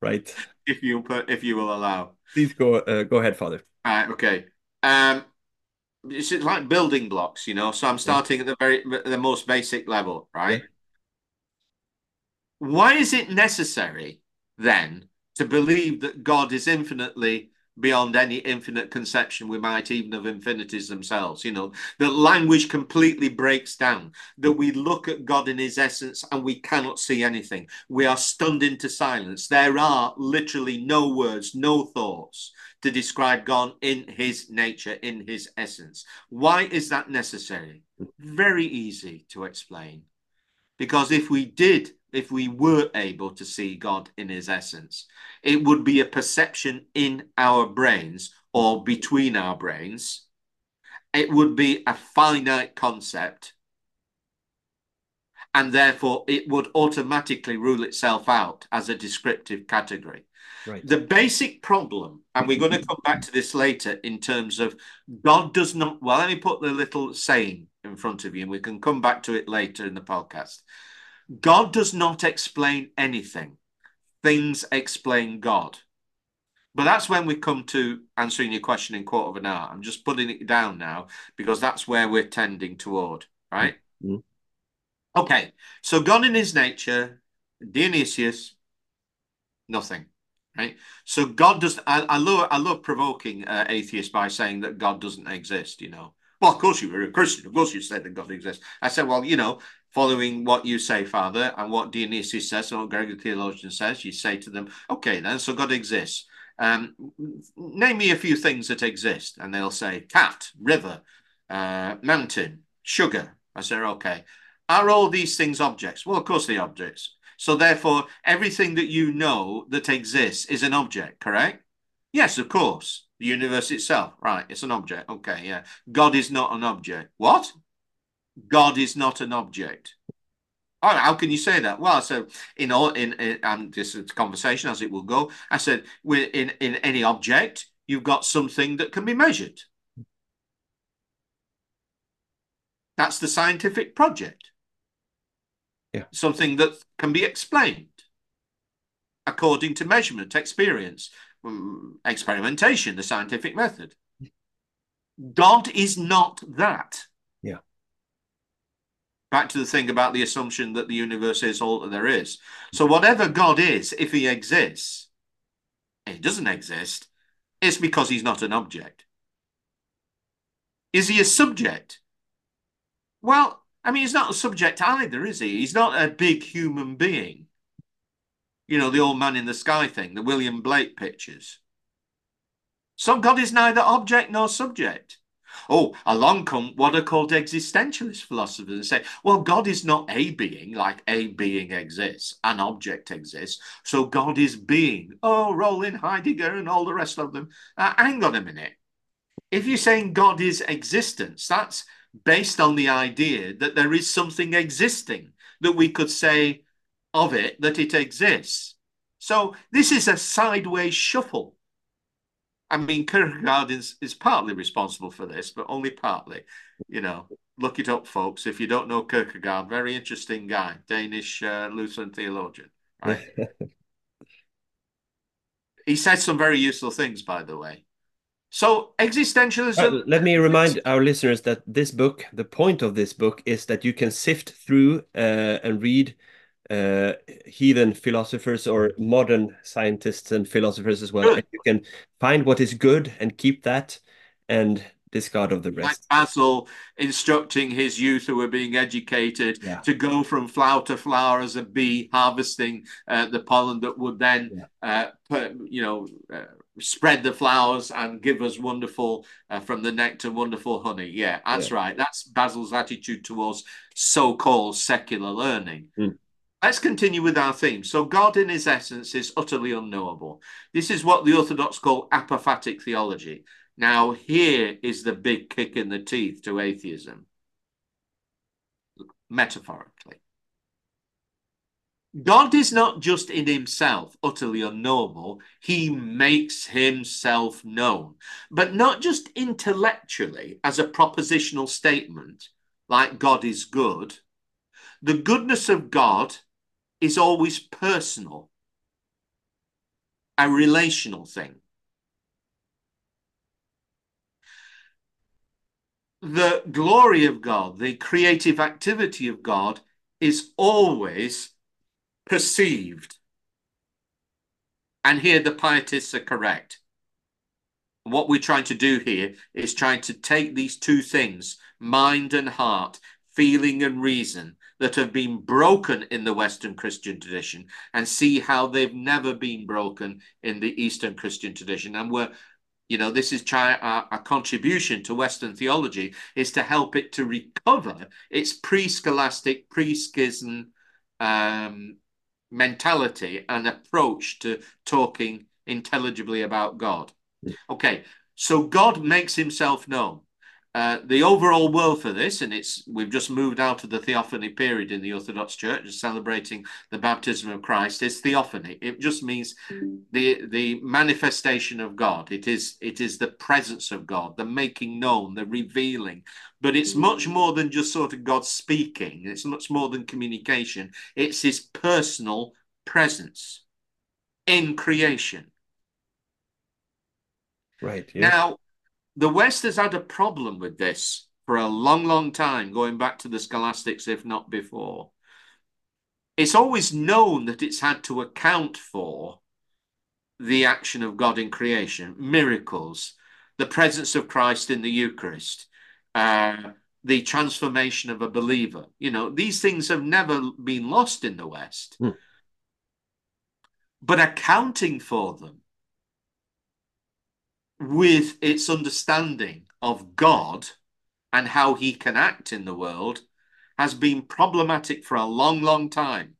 Right. if you put if you will allow. Please go uh, go ahead, Father. Right, okay. Um, it's it's like building blocks, you know. So I'm starting at the very the most basic level, right? Why is it necessary then to believe that God is infinitely beyond any infinite conception we might even have of infinities themselves? You know, that language completely breaks down, that we look at God in his essence and we cannot see anything. We are stunned into silence. There are literally no words, no thoughts to describe God in his nature, in his essence. Why is that necessary? Very easy to explain. Because if we did, if we were able to see God in his essence, it would be a perception in our brains or between our brains. It would be a finite concept. And therefore, it would automatically rule itself out as a descriptive category. Right. The basic problem, and we're going to come back to this later in terms of God does not, well, let me put the little saying in front of you, and we can come back to it later in the podcast. God does not explain anything, things explain God. But that's when we come to answering your question in quarter of an hour. I'm just putting it down now because that's where we're tending toward, right? Mhm. Okay, so God in his nature, Dionysius, nothing. Right. So God does. I, I love. I love provoking uh, atheists by saying that God doesn't exist. You know. Well, of course you were a Christian. Of course you said that God exists. I said, well, you know, following what you say, Father, and what Dionysius says, or Gregory the theologian says, you say to them, okay, then, so God exists. Um, name me a few things that exist, and they'll say cat, river, uh, mountain, sugar. I say, okay. Are all these things objects? Well, of course they're objects. So therefore, everything that you know that exists is an object, correct? Yes, of course. The universe itself, right? It's an object. Okay, yeah. God is not an object. What? God is not an object. Oh, how can you say that? Well, so in all in, in and this is a conversation as it will go. I said, in in any object, you've got something that can be measured. That's the scientific project. Yeah. Something that can be explained according to measurement, experience, um, experimentation, the scientific method. God is not that. Back to the thing about the assumption that the universe is all that there is. So, whatever God is, if he exists, he doesn't exist, it's because he's not an object. Is he a subject? Well, I mean, he's not a subject either, is he? He's not a big human being. You know, the old man in the sky thing, the William Blake pictures. So God is neither object nor subject. Oh, along come what are called existentialist philosophers and say, well, God is not a being, like a being exists, an object exists. So God is being. Oh, Rollin, Heidegger, and all the rest of them. Uh, hang on a minute. If you're saying God is existence, that's based on the idea that there is something existing, that we could say of it that it exists. So this is a sideways shuffle. I mean, Kierkegaard is, is partly responsible for this, but only partly. You know, look it up, folks. If you don't know Kierkegaard, very interesting guy, Danish uh, Lutheran theologian. Right? (laughs) he said some very useful things, by the way. So existentialism. Uh, let me remind our listeners that this book, the point of this book, is that you can sift through uh, and read uh, heathen philosophers or modern scientists and philosophers as well. And you can find what is good and keep that and discard of the rest. Like Basil instructing his youth who were being educated yeah. to go from flower to flower as a bee, harvesting uh, the pollen that would then, yeah. uh, put, you know, uh, spread the flowers and give us wonderful uh, from the nectar wonderful honey yeah that's yeah. right that's basil's attitude towards so-called secular learning mm. Let's continue with our theme. So god in his essence is utterly unknowable. This is what the orthodox call apophatic theology. Now here is the big kick in the teeth to atheism. Metaphorically. God is not just in himself utterly unknowable, he makes himself known, but not just intellectually as a propositional statement, like God is good. The goodness of God is always personal, a relational thing. The glory of God, the creative activity of God, is always perceived. And here the pietists are correct. What we're trying to do here is trying to take these two things, mind and heart, feeling and reason, that have been broken in the Western Christian tradition and see how they've never been broken in the Eastern Christian tradition. And we're, you know, this is try, our, our contribution to Western theology is to help it to recover its pre-scholastic, pre-schism um, mentality and approach to talking intelligibly about God. Okay, so God makes himself known. Uh, the overall world for this, and it's we've just moved out of the theophany period in the Orthodox Church, celebrating the baptism of Christ, is theophany. It just means the the manifestation of God. It is it is the presence of God, the making known, the revealing. But it's much more than just sort of God speaking. It's much more than communication. It's His personal presence in creation. Right. Yeah. Now the West has had a problem with this for a long, long time, going back to the scholastics, if not before. It's always known that it's had to account for the action of God in creation, miracles, the presence of Christ in the Eucharist, uh, the transformation of a believer. You know, these things have never been lost in the West. Mm. But accounting for them with its understanding of God and how he can act in the world has been problematic for a long, long time.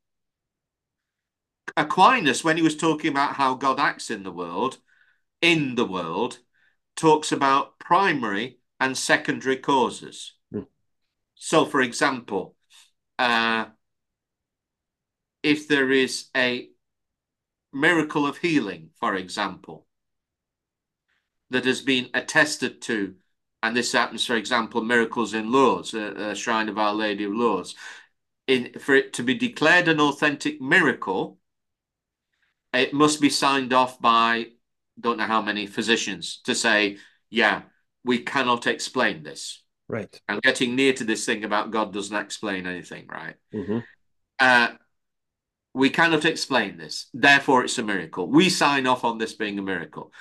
Aquinas, when he was talking about how God acts in the world, in the world, talks about primary and secondary causes. Mm. So, for example, uh, if there is a miracle of healing, for example, that has been attested to, and this happens, for example, miracles in Lourdes, a, a shrine of Our Lady of Lourdes, in for it to be declared an authentic miracle, it must be signed off by don't know how many physicians to say, yeah, we cannot explain this. Right. I'm getting near to this thing about God doesn't explain anything, right? Mm-hmm. Uh, we cannot explain this. Therefore, it's a miracle. We sign off on this being a miracle.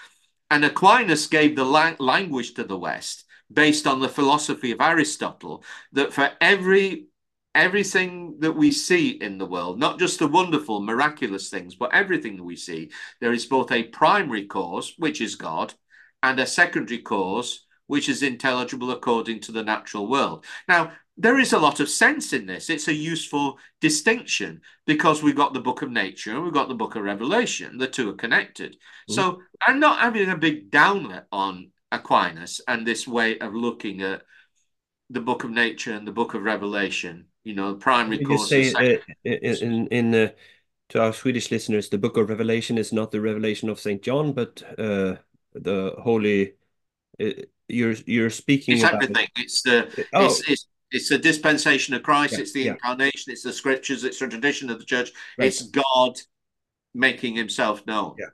And Aquinas gave the la language to the West based on the philosophy of Aristotle that for every everything that we see in the world, not just the wonderful, miraculous things, but everything that we see, there is both a primary cause, which is God, and a secondary cause, which is intelligible according to the natural world. Now, there is a lot of sense in this. It's a useful distinction because we've got the book of nature and we've got the book of Revelation. The two are connected. Mm. So I'm not having a big downer on Aquinas and this way of looking at the book of nature and the book of Revelation. You know, the primary you Say, uh, in in uh, to our Swedish listeners, the book of Revelation is not the revelation of Saint John, but uh, the holy. You're you're speaking. It's about everything. It. It's the. Oh. It's, it's it's the dispensation of Christ. Yeah, it's the yeah. incarnation. It's the scriptures. It's the tradition of the church. Right. It's God making Himself known. Yeah.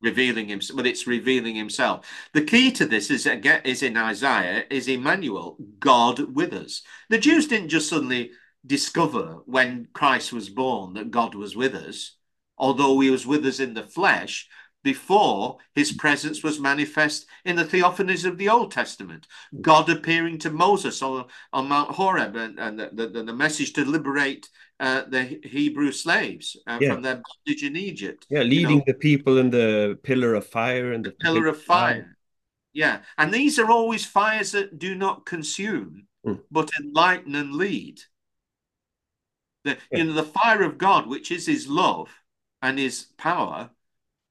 Revealing himself, but it's revealing himself. The key to this is again is in Isaiah, is Emmanuel, God with us. The Jews didn't just suddenly discover when Christ was born that God was with us, although he was with us in the flesh, before his presence was manifest in the theophanies of the Old Testament. God appearing to Moses on, on Mount Horeb and, and the, the, the message to liberate uh, the Hebrew slaves uh, yeah. from their bondage in Egypt. Yeah, leading you know, the people in the pillar of fire and the, the pillar of fire. fire. Yeah, and these are always fires that do not consume, mm. but enlighten and lead. The, yeah. You know, the fire of God, which is his love and his power,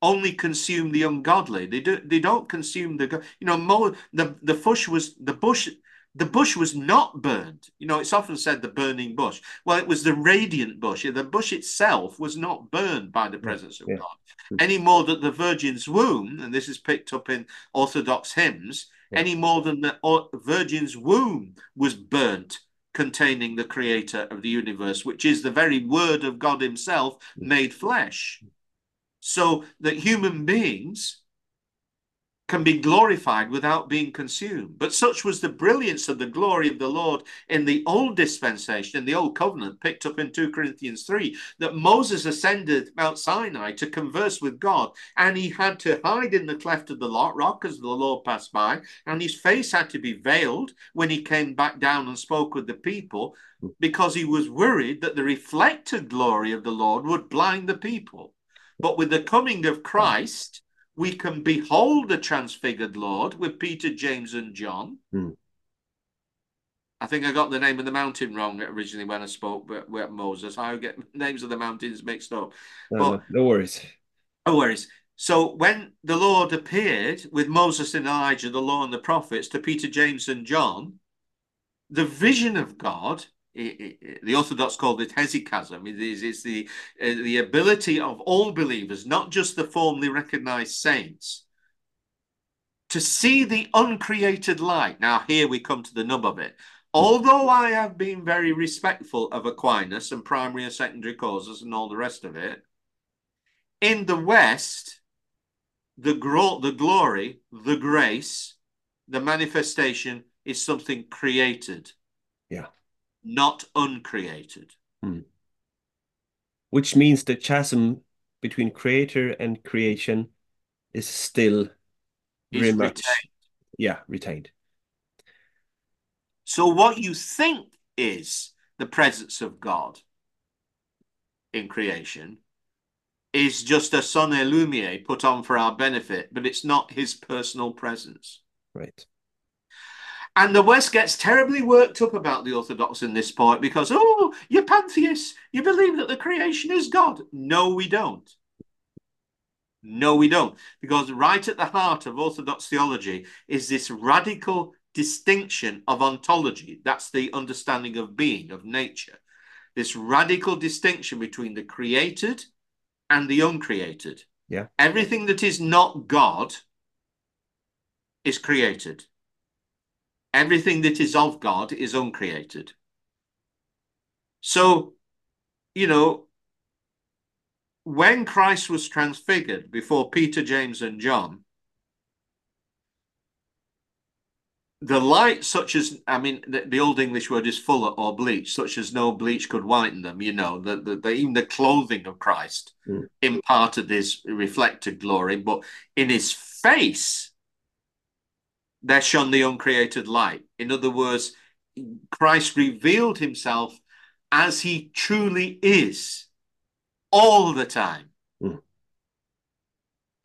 only consume the ungodly. They do. They don't consume the. You know, Mo, the the bush was the bush. The bush was not burned. You know, it's often said the burning bush. Well, it was the radiant bush. The bush itself was not burned by the presence of yeah. God. Any more that the Virgin's womb, and this is picked up in Orthodox hymns, yeah. any more than the Virgin's womb was burnt containing the creator of the universe, which is the very word of God himself mm. made flesh. So that human beings can be glorified without being consumed. But such was the brilliance of the glory of the Lord in the old dispensation, in the old covenant, picked up in 2 Corinthians 3, that Moses ascended Mount Sinai to converse with God, and he had to hide in the cleft of the rock as the Lord passed by, and his face had to be veiled when he came back down and spoke with the people, because he was worried that the reflected glory of the Lord would blind the people. But with the coming of Christ, we can behold the transfigured Lord with Peter, James, and John. Hmm. I think I got the name of the mountain wrong originally when I spoke with, Moses. I get (laughs) names of the mountains mixed up. but, no worries. No worries. So when the Lord appeared with Moses and Elijah, the law and the prophets, to Peter, James, and John, the vision of God the Orthodox called it hesychasm. It is it's the uh, the ability of all believers, not just the formally recognized saints, to see the uncreated light. Now, here we come to the nub of it. Although I have been very respectful of Aquinas and primary and secondary causes and all the rest of it, in the West, the, gro- the glory, the grace, the manifestation is something created. Yeah not uncreated. Hmm. Which means the chasm between creator and creation is still is very much retained. yeah retained. So what you think is the presence of God in creation is just a sonne lumiere put on for our benefit, but it's not his personal presence. Right. And the West gets terribly worked up about the Orthodox in this point because, oh, you're pantheists. You believe that the creation is God. No, we don't. No, we don't. Because right at the heart of Orthodox theology is this radical distinction of ontology. That's the understanding of being, of nature. This radical distinction between the created and the uncreated. Yeah. Everything that is not God is created everything that is of God is uncreated. So, you know, when Christ was transfigured before Peter, James, and John, the light, such as, I mean, the, the old English word is fuller or bleach, such as no bleach could whiten them, you know, the, the, the even the clothing of Christ mm. imparted this reflected glory, but in his face, there shone the uncreated light. In other words, Christ revealed himself as he truly is all the time. Mm.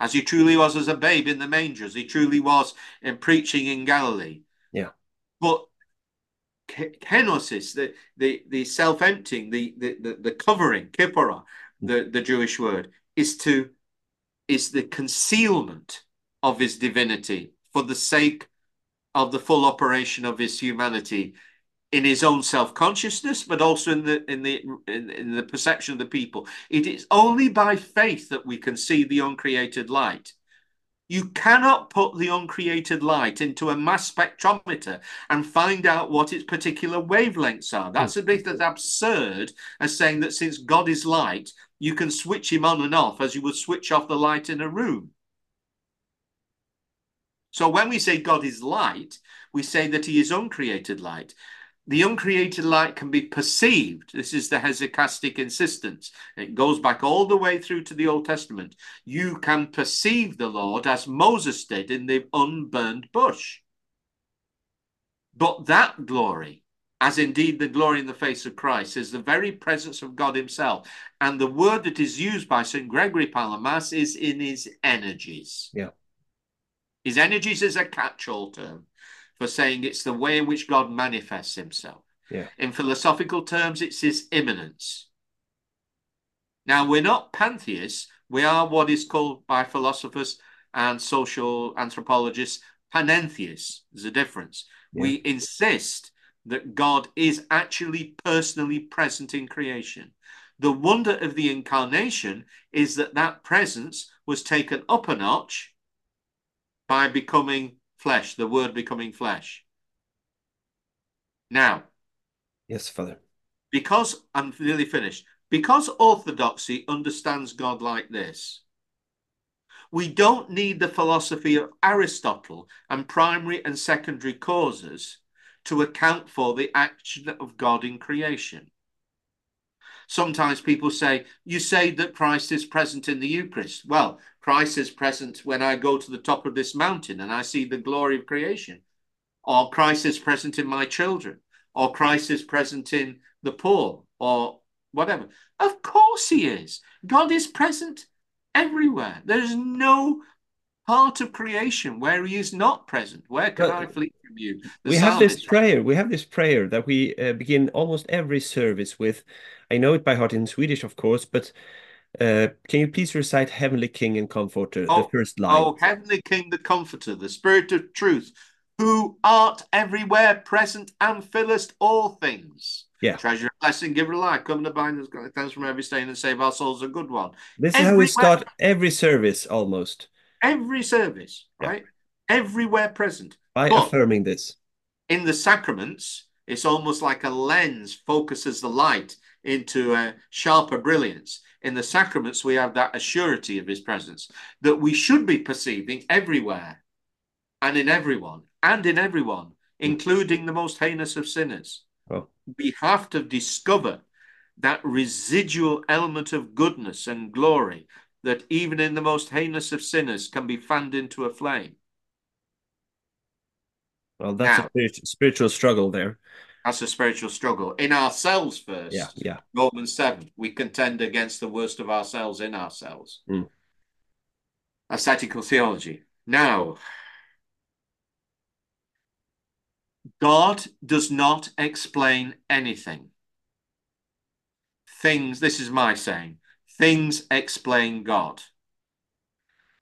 as he truly was as a babe in the manger, as he truly was in preaching in Galilee. Yeah. But kenosis, the the the self-emptying, the the the, the covering, kippora, the, the Jewish word, is to is the concealment of his divinity for the sake of the full operation of his humanity in his own self-consciousness but also in the in the in, in the perception of the people it is only by faith that we can see the uncreated light you cannot put the uncreated light into a mass spectrometer and find out what its particular wavelengths are. That's a bit as absurd as saying that since God is light, you can switch him on and off as you would switch off the light in a room. So when we say God is light, we say that he is uncreated light. The uncreated light can be perceived. This is the hesychastic insistence. It goes back all the way through to the Old Testament. You can perceive the Lord as Moses did in the unburned bush. But that glory, as indeed the glory in the face of Christ, is the very presence of God Himself. And the word that is used by St. Gregory Palamas is in his energies. Yeah. His energies is a catch all term for saying it's the way in which God manifests himself. Yeah. In philosophical terms, it's his immanence. Now, we're not pantheists, we are what is called by philosophers and social anthropologists panentheists. There's a difference. Yeah. We insist that God is actually personally present in creation. The wonder of the incarnation is that that presence was taken up a notch by becoming flesh, the word becoming flesh. Now, yes, Father. Because I'm nearly finished, because orthodoxy understands God like this, we don't need the philosophy of Aristotle and primary and secondary causes to account for the action of God in creation. Sometimes people say, You say that Christ is present in the Eucharist. Well, Christ is present when I go to the top of this mountain and I see the glory of creation. Or Christ is present in my children. Or Christ is present in the poor. Or whatever. Of course he is. God is present everywhere. There's no part of creation where he is not present. Where can I flee from you? The we have this prayer. We have this prayer that we uh, begin almost every service with. I know it by heart in Swedish, of course, but uh, can you please recite Heavenly King and Comforter, oh, the first line? Oh, Heavenly King, the Comforter, the Spirit of Truth, who art everywhere present and fillest all things. Yeah. Treasure, blessing, giver of life, come to bind us, thanks from every stain and save our souls a good one. This is how we start every service almost every service, right? Yeah. Everywhere present. By but affirming this. In the sacraments, it's almost like a lens focuses the light into a sharper brilliance. In the sacraments, we have that assurity of his presence that we should be perceiving everywhere and in everyone and in everyone, including the most heinous of sinners. Oh. We have to discover that residual element of goodness and glory that even in the most heinous of sinners can be fanned into a flame. Well, that's now, a spiritual struggle there. That's a spiritual struggle in ourselves first. Yeah, yeah. Romans 7, we contend against the worst of ourselves in ourselves. Mm. Ascetical theology. Now, God does not explain anything. Things, this is my saying, things explain God.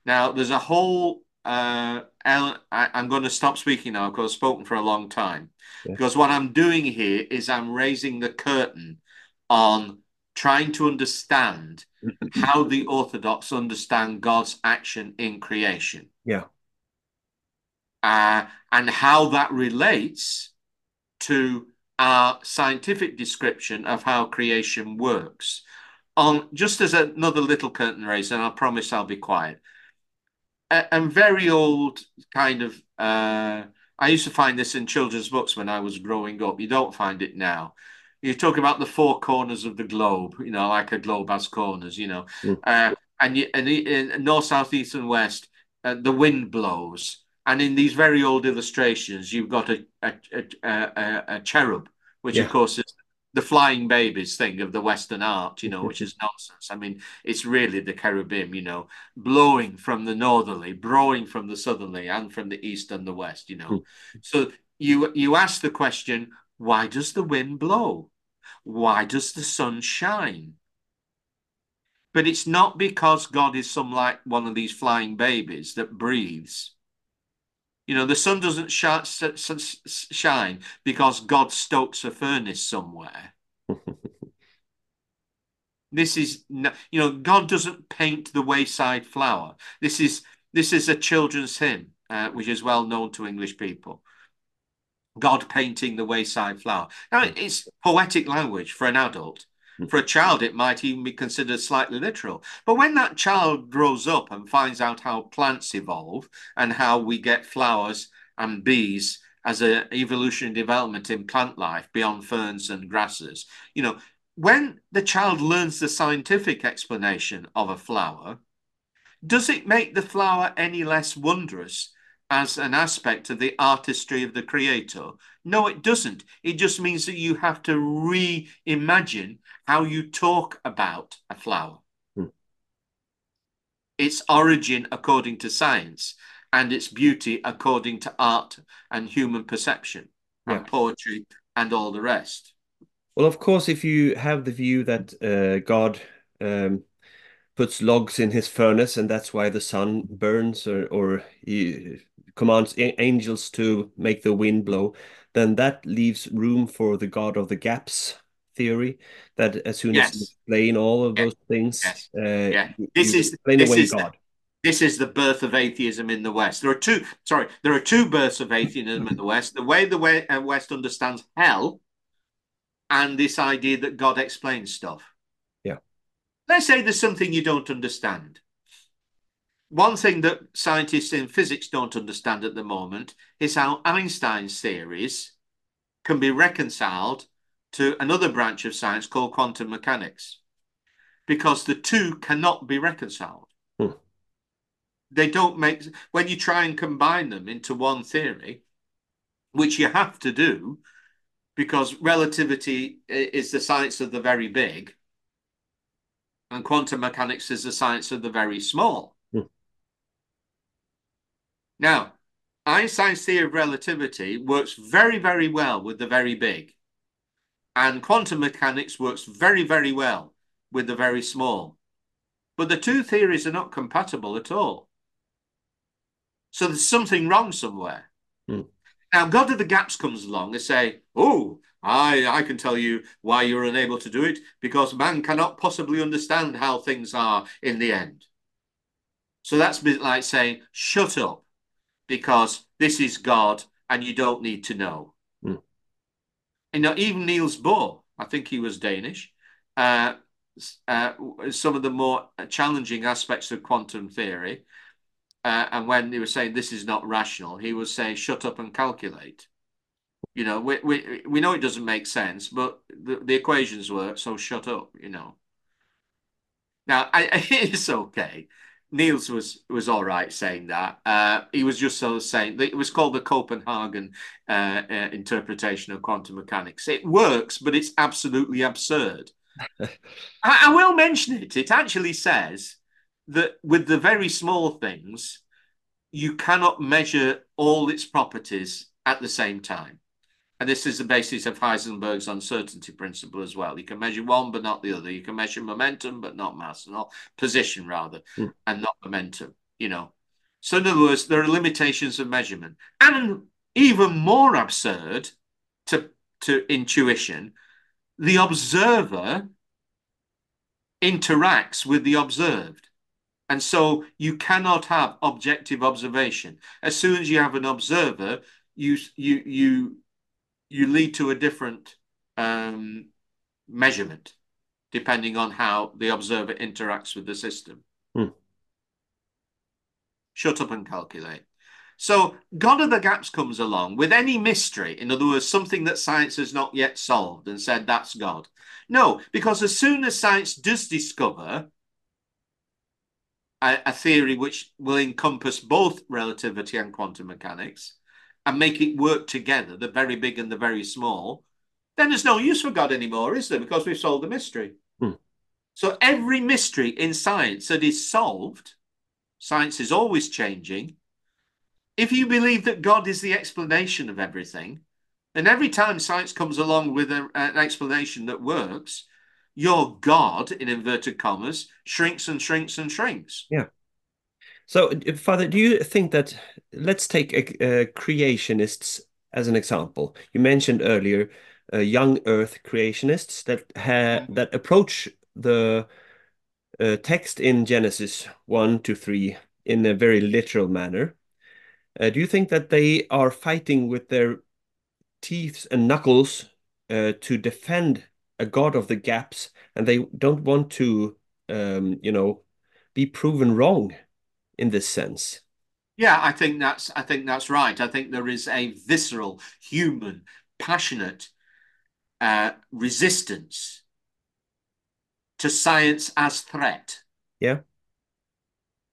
Now, there's a whole. Uh, I, am going to stop speaking now because I've spoken for a long time. Yeah. Because what I'm doing here is I'm raising the curtain on trying to understand (laughs) how the Orthodox understand God's action in creation. Yeah. Uh, and how that relates to our scientific description of how creation works on just as another little curtain raise, and I promise I'll be quiet. And very old kind of. Uh, I used to find this in children's books when I was growing up. You don't find it now. You talk about the four corners of the globe, you know, like a globe has corners, you know, mm. uh, and you, and in north, south, east, and west, uh, the wind blows. And in these very old illustrations, you've got a a, a, a, a cherub, which yeah. of course is the flying babies thing of the Western art, you know, which is nonsense. I mean, it's really the cherubim, you know, blowing from the northerly, blowing from the southerly, and from the east and the west, you know. Hmm. So you you ask the question, why does the wind blow? Why does the sun shine? But it's not because God is some like one of these flying babies that breathes. You know, the sun doesn't sh shine because God stokes a furnace somewhere. (laughs) this is, you know, God doesn't paint the wayside flower. This is this is a children's hymn, uh, which is well known to English people. God painting the wayside flower. Now, it's poetic language for an adult. Hmm. For a child, it might even be considered slightly literal. But when that child grows up and finds out how plants evolve and how we get flowers and bees as an evolutionary development in plant life beyond ferns and grasses, you know, when the child learns the scientific explanation of a flower, does it make the flower any less wondrous as an aspect of the artistry of the creator. No, it doesn't. It just means that you have to reimagine how you talk about a flower. Hmm. Its origin according to science and its beauty according to art and human perception yeah. and poetry and all the rest. Well, of course, if you have the view that uh, God um, puts logs in his furnace and that's why the sun burns or, or he commands angels to make the wind blow, then that leaves room for the God of the gaps theory. That as soon yes. as you explain all of those things, yes. uh, yeah. this is explain this is God. The, this is the birth of atheism in the West. There are two. Sorry, there are two births of atheism in the West. The way the uh, West understands hell, and this idea that God explains stuff. Yeah. Let's say there's something you don't understand one thing that scientists in physics don't understand at the moment is how Einstein's theories can be reconciled to another branch of science called quantum mechanics because the two cannot be reconciled. Hmm. They don't make, when you try and combine them into one theory, which you have to do because relativity is the science of the very big and quantum mechanics is the science of the very small. Now, Einstein's theory of relativity works very, very well with the very big. And quantum mechanics works very, very well with the very small. But the two theories are not compatible at all. So there's something wrong somewhere. Hmm. Now, God of the Gaps comes along and say, oh, I, I can tell you why you're unable to do it, because man cannot possibly understand how things are in the end. So that's a bit like saying, shut up because this is God and you don't need to know. You know, even Niels Bohr, I think he was Danish, uh, uh, some of the more challenging aspects of quantum theory. Uh, and when he was saying this is not rational, he was saying shut up and calculate. You know, we, we, we know it doesn't make sense, but the, the equations work, so shut up, you know. Now, I, (laughs) it's okay. Niels was was all right saying that. Uh, he was just sort of saying that it was called the Copenhagen uh, uh, interpretation of quantum mechanics. It works, but it's absolutely absurd. (laughs) I, I, will mention it. It actually says that with the very small things, you cannot measure all its properties at the same time. And this is the basis of Heisenberg's uncertainty principle as well. You can measure one, but not the other. You can measure momentum, but not mass, not position rather, mm. and not momentum, you know. So in other words, there are limitations of measurement. And even more absurd to, to intuition, the observer interacts with the observed. And so you cannot have objective observation. As soon as you have an observer, you you you you lead to a different um, measurement depending on how the observer interacts with the system. Hmm. Shut up and calculate. So God of the gaps comes along with any mystery, in other words, something that science has not yet solved and said that's God. No, because as soon as science does discover a, a theory which will encompass both relativity and quantum mechanics, and make it work together, the very big and the very small, then there's no use for God anymore, is there? Because we've solved the mystery. Hmm. So every mystery in science that is solved, science is always changing. If you believe that God is the explanation of everything, then every time science comes along with a, an explanation that works, your God, in inverted commas, shrinks and shrinks and shrinks. Yeah. So, Father, do you think that let's take a, a creationists as an example? You mentioned earlier uh, young Earth creationists that ha that approach the uh, text in Genesis one to three in a very literal manner. Uh, do you think that they are fighting with their teeth and knuckles uh, to defend a god of the gaps, and they don't want to, um, you know, be proven wrong in this sense? Yeah, I think that's I think that's right. I think there is a visceral, human, passionate uh, resistance to science as threat. Yeah.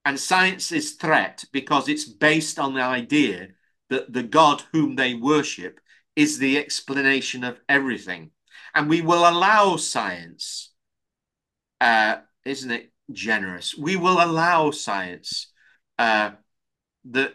And science is threat because it's based on the idea that the God whom they worship is the explanation of everything. And we will allow science, uh, isn't it generous? We will allow science, uh, the,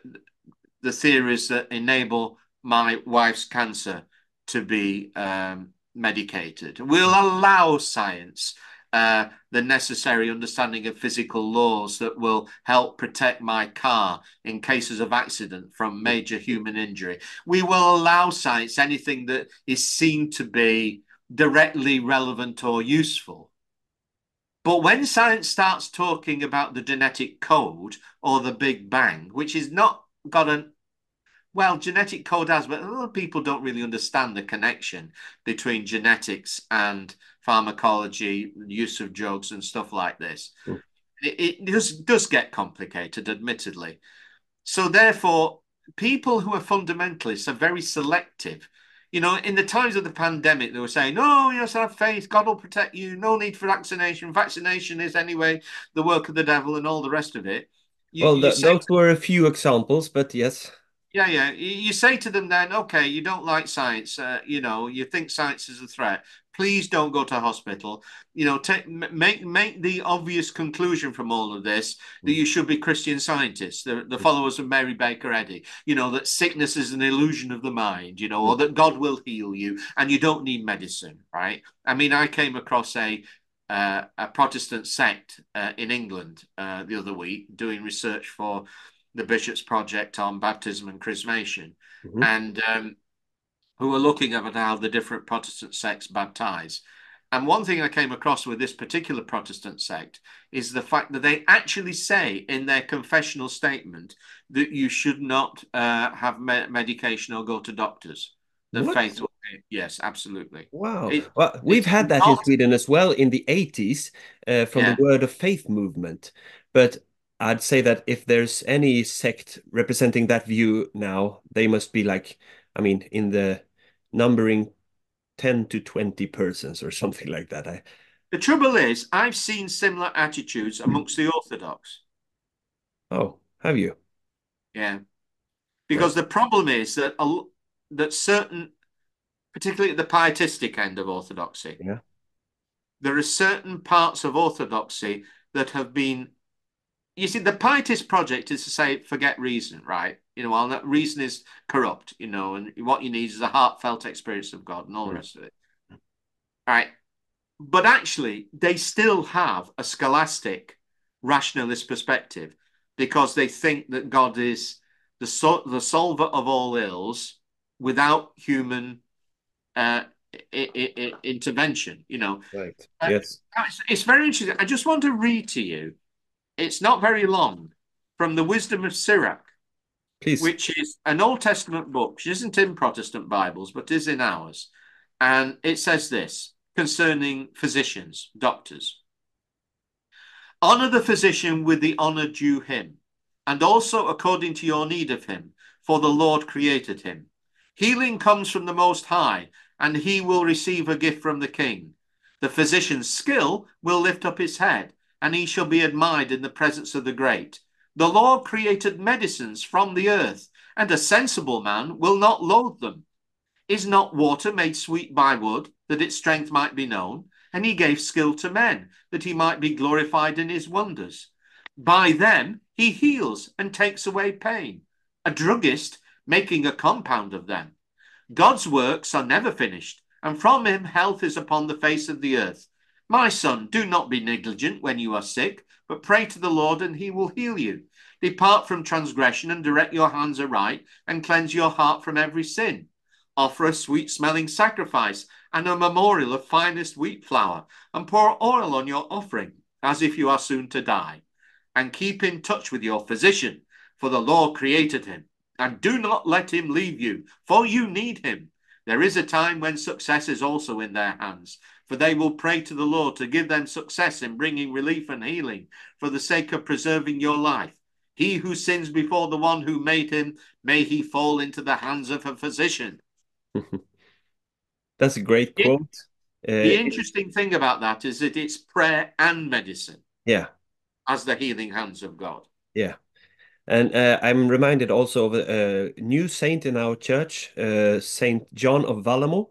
the theories that enable my wife's cancer to be um, medicated. We'll allow science uh, the necessary understanding of physical laws that will help protect my car in cases of accident from major human injury. We will allow science anything that is seen to be directly relevant or useful. But when science starts talking about the genetic code or the Big Bang, which is not got an well, genetic code has, but a lot of people don't really understand the connection between genetics and pharmacology, use of drugs, and stuff like this. Mm. It, it does, does get complicated, admittedly. So, therefore, people who are fundamentalists are very selective. You know, in the times of the pandemic, they were saying, "No, "Oh, yes, have faith. God will protect you. No need for vaccination. Vaccination is anyway the work of the devil, and all the rest of it." You, well, you those were a few examples, but yes. Yeah, yeah. You say to them then, okay, you don't like science. Uh, you know, you think science is a threat. Please don't go to hospital. You know, take, make make the obvious conclusion from all of this that you should be Christian scientists, the, the followers of Mary Baker Eddy. You know that sickness is an illusion of the mind. You know, or that God will heal you, and you don't need medicine. Right? I mean, I came across a uh, a Protestant sect uh, in England uh, the other week doing research for the Bishop's Project on baptism and chrismation, mm-hmm. and um, who are looking at how the different Protestant sects baptize. And one thing I came across with this particular Protestant sect is the fact that they actually say in their confessional statement that you should not uh, have me- medication or go to doctors. The what? faith will Yes, absolutely. Wow. It, well, we've had that not... in Sweden as well in the 80s uh, from yeah. the Word of Faith movement. But I'd say that if there's any sect representing that view now, they must be like, I mean, in the numbering 10 to 20 persons or something like that. I... The trouble is, I've seen similar attitudes hmm. amongst the Orthodox. Oh, have you? Yeah. Because right. the problem is that a, that certain, particularly at the pietistic end of Orthodoxy, yeah. there are certain parts of Orthodoxy that have been you see, the pietist project is to say, forget reason, right? You know, while that reason is corrupt, you know, and what you need is a heartfelt experience of God and all the rest of it. Right. But actually, they still have a scholastic rationalist perspective because they think that God is the, so- the solver of all ills without human uh, I- I- intervention, you know. Right. Uh, yes. It's, it's very interesting. I just want to read to you it's not very long from the Wisdom of Sirach, Please. which is an Old Testament book, which isn't in Protestant Bibles, but is in ours. And it says this concerning physicians, doctors. Honor the physician with the honor due him, and also according to your need of him, for the Lord created him. Healing comes from the Most High, and he will receive a gift from the King. The physician's skill will lift up his head, and he shall be admired in the presence of the great. The Lord created medicines from the earth, and a sensible man will not loathe them. Is not water made sweet by wood, that its strength might be known? And he gave skill to men, that he might be glorified in his wonders. By them he heals and takes away pain. A druggist making a compound of them. God's works are never finished, and from him health is upon the face of the earth. My son, do not be negligent when you are sick, but pray to the Lord, and he will heal you. Depart from transgression and direct your hands aright, and cleanse your heart from every sin. Offer a sweet smelling sacrifice and a memorial of finest wheat flour, and pour oil on your offering, as if you are soon to die. And keep in touch with your physician, for the Lord created him. And do not let him leave you, for you need him. There is a time when success is also in their hands, for they will pray to the Lord to give them success in bringing relief and healing for the sake of preserving your life. He who sins before the one who made him, may he fall into the hands of a physician. (laughs) That's a great quote. Uh, the interesting thing about that is that it's prayer and medicine. Yeah. As the healing hands of God. Yeah. And uh, I'm reminded also of a, a, new saint in our church, uh, Saint John of Valamo.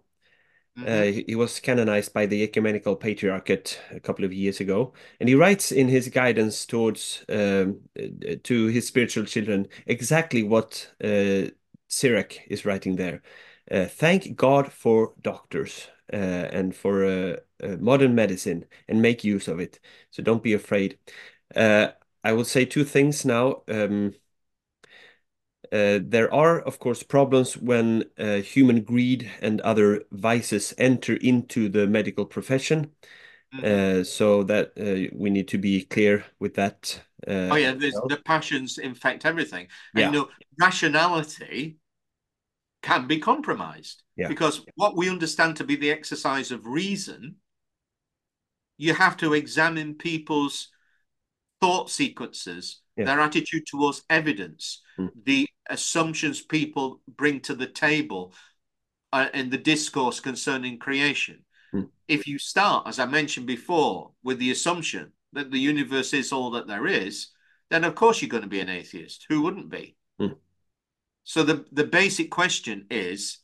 Mm -hmm. uh, he was canonized by the Ecumenical Patriarchate a couple of years ago, and he writes in his guidance towards um, uh, to his spiritual children exactly what uh, is writing there. Uh, thank God for doctors and for modern medicine, and make use of it. So don't be afraid. I will say two things now. Um, uh, there are, of course, problems when uh, human greed and other vices enter into the medical profession. Mm -hmm. uh, so that uh, we need to be clear with that. Uh, oh yeah, the passions infect everything. And yeah. you know, rationality can be compromised yeah. because what we understand to be the exercise of reason, you have to examine people's thought sequences, yeah. their attitude towards evidence, mm. the assumptions people bring to the table uh, in the discourse concerning creation. Mm. If you start, as I mentioned before, with the assumption that the universe is all that there is, then of course you're going to be an atheist. Who wouldn't be? Mm. So the, the basic question is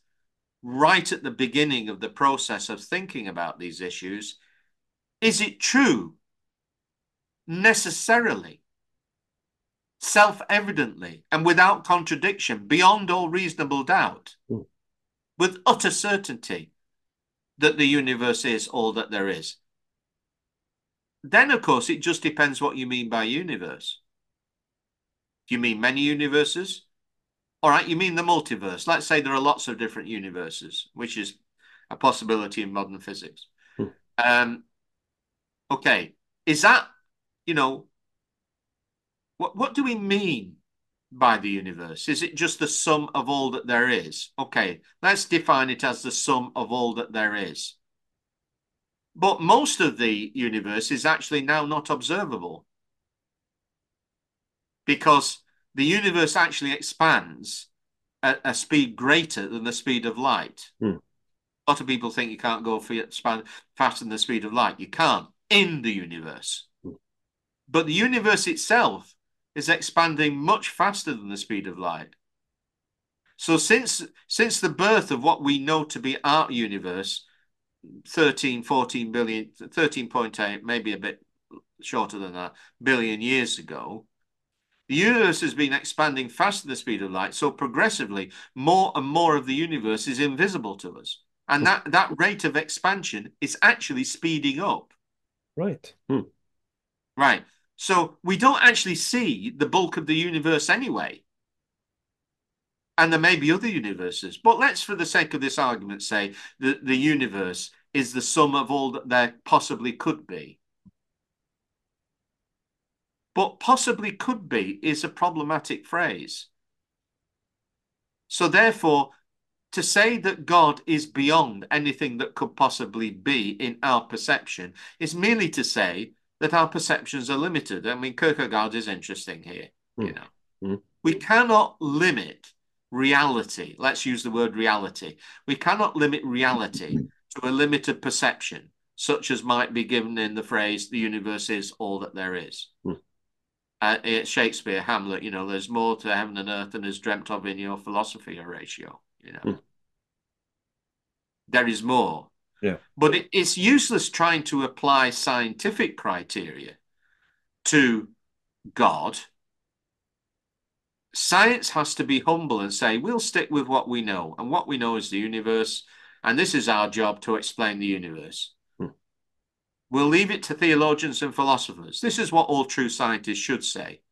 right at the beginning of the process of thinking about these issues, is it true necessarily, self evidently, and without contradiction, beyond all reasonable doubt, mm. with utter certainty that the universe is all that there is. Then, of course, it just depends what you mean by universe. Do you mean many universes? All right, you mean the multiverse. Let's say there are lots of different universes, which is a possibility in modern physics. Hmm. Um, okay, is that you know, what, what do we mean by the universe? Is it just the sum of all that there is? Okay, let's define it as the sum of all that there is. But most of the universe is actually now not observable because the universe actually expands at a speed greater than the speed of light. Hmm. A lot of people think you can't go faster than the speed of light. You can't in the universe. But the universe itself is expanding much faster than the speed of light. So since since the birth of what we know to be our universe, 13, 14 billion, 13.8, maybe a bit shorter than that, billion years ago, the universe has been expanding faster than the speed of light. So progressively, more and more of the universe is invisible to us. And that, that rate of expansion is actually speeding up. Right. Hmm. Right. So we don't actually see the bulk of the universe anyway. And there may be other universes. But let's, for the sake of this argument, say that the universe is the sum of all that there possibly could be. But possibly could be is a problematic phrase. So therefore, to say that God is beyond anything that could possibly be in our perception is merely to say that our perceptions are limited. I mean, Kierkegaard is interesting here. Mm. You know, mm. we cannot limit reality. Let's use the word reality. We cannot limit reality to a limited perception, such as might be given in the phrase "the universe is all that there is." Mm. Uh, Shakespeare, Hamlet. You know, there's more to heaven and earth than is dreamt of in your philosophy, Horatio. You know. there is more. Yeah. But it, it's useless trying to apply scientific criteria to God. Science has to be humble and say, we'll stick with what we know. And what we know is the universe. And this is our job to explain the universe. Hmm. We'll leave it to theologians and philosophers. This is what all true scientists should say.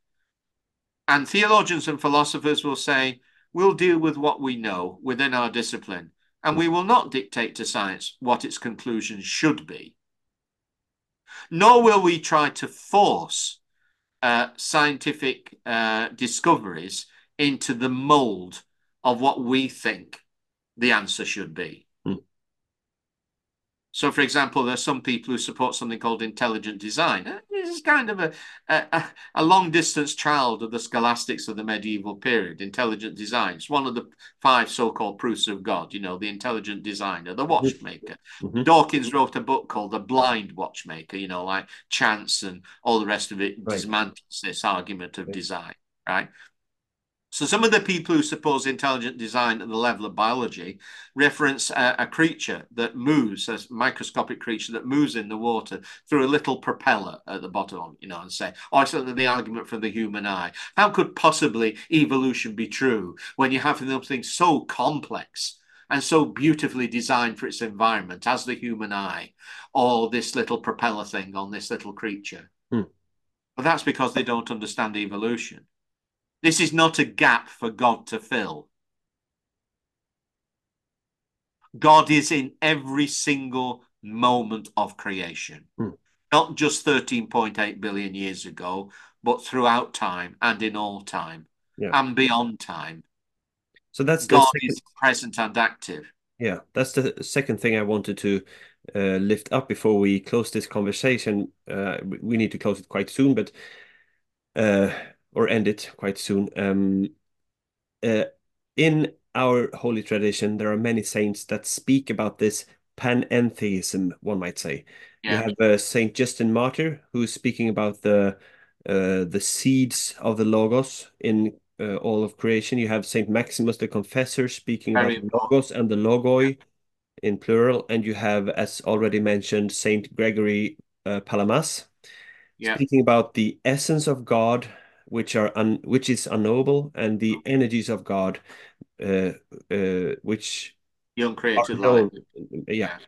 And theologians and philosophers will say, we'll deal with what we know within our discipline. And we will not dictate to science what its conclusions should be. Nor will we try to force uh, scientific uh, discoveries into the mold of what we think the answer should be. So, for example, there's some people who support something called intelligent design. Uh, This is kind of a, a, a long distance child of the scholastics of the medieval period, intelligent design. It's one of the five so called proofs of God, you know, the intelligent designer, the watchmaker. Mhm. Dawkins wrote a book called The Blind Watchmaker, you know, like chance and all the rest of it Right. dismantles this argument of Right. design, right? So some of the people who suppose intelligent design at the level of biology reference a, a creature that moves, a microscopic creature that moves in the water through a little propeller at the bottom, you know, and say, oh, it's the argument for the human eye. How could possibly evolution be true when you have something so complex and so beautifully designed for its environment as the human eye or this little propeller thing on this little creature? Hmm. But that's because they don't understand evolution. This is not a gap for God to fill. God is in every single moment of creation, Hmm. not just 13.8 billion years ago, but throughout time and in all time Yeah. and beyond time. So that's God second, is present and active. yeah, that's the second thing I wanted to uh, lift up before we close this conversation. Uh, we we need to close it quite soon, but uh, or end it quite soon. Um, uh, in our holy tradition, there are many saints that speak about this panentheism, one might say. You Yeah, have uh, Saint Justin Martyr, who's speaking about the uh, the seeds of the Logos in uh, all of creation. You have Saint Maximus the Confessor speaking Very about the Logos and the Logoi in plural, and you have, as already mentioned, Saint Gregory uh, Palamas yeah. speaking about the essence of God, which are un which is unknowable, and the energies of God, uh, uh, which The uncreated light. Yeah.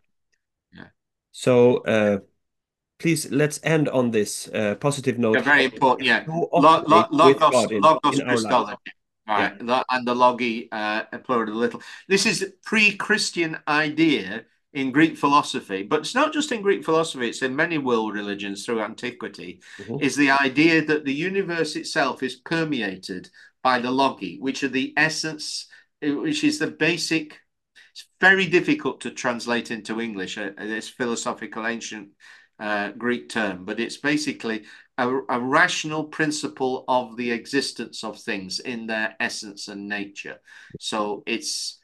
Yeah. So, uh, please let's end on this uh, positive note. Very important. Yeah. Who Lo- lo- logos, in, logos in. Christology. Right. That- and the logi, uh, plural little. This is pre-Christian idea in Greek philosophy, but it's not just in Greek philosophy, it's in many world religions through antiquity, Mhm. is the idea that the universe itself is permeated by the logi, which are the essence, which is the basic, it's very difficult to translate into English, uh, this philosophical ancient uh, Greek term, but it's basically a, a rational principle of the existence of things in their essence and nature. So it's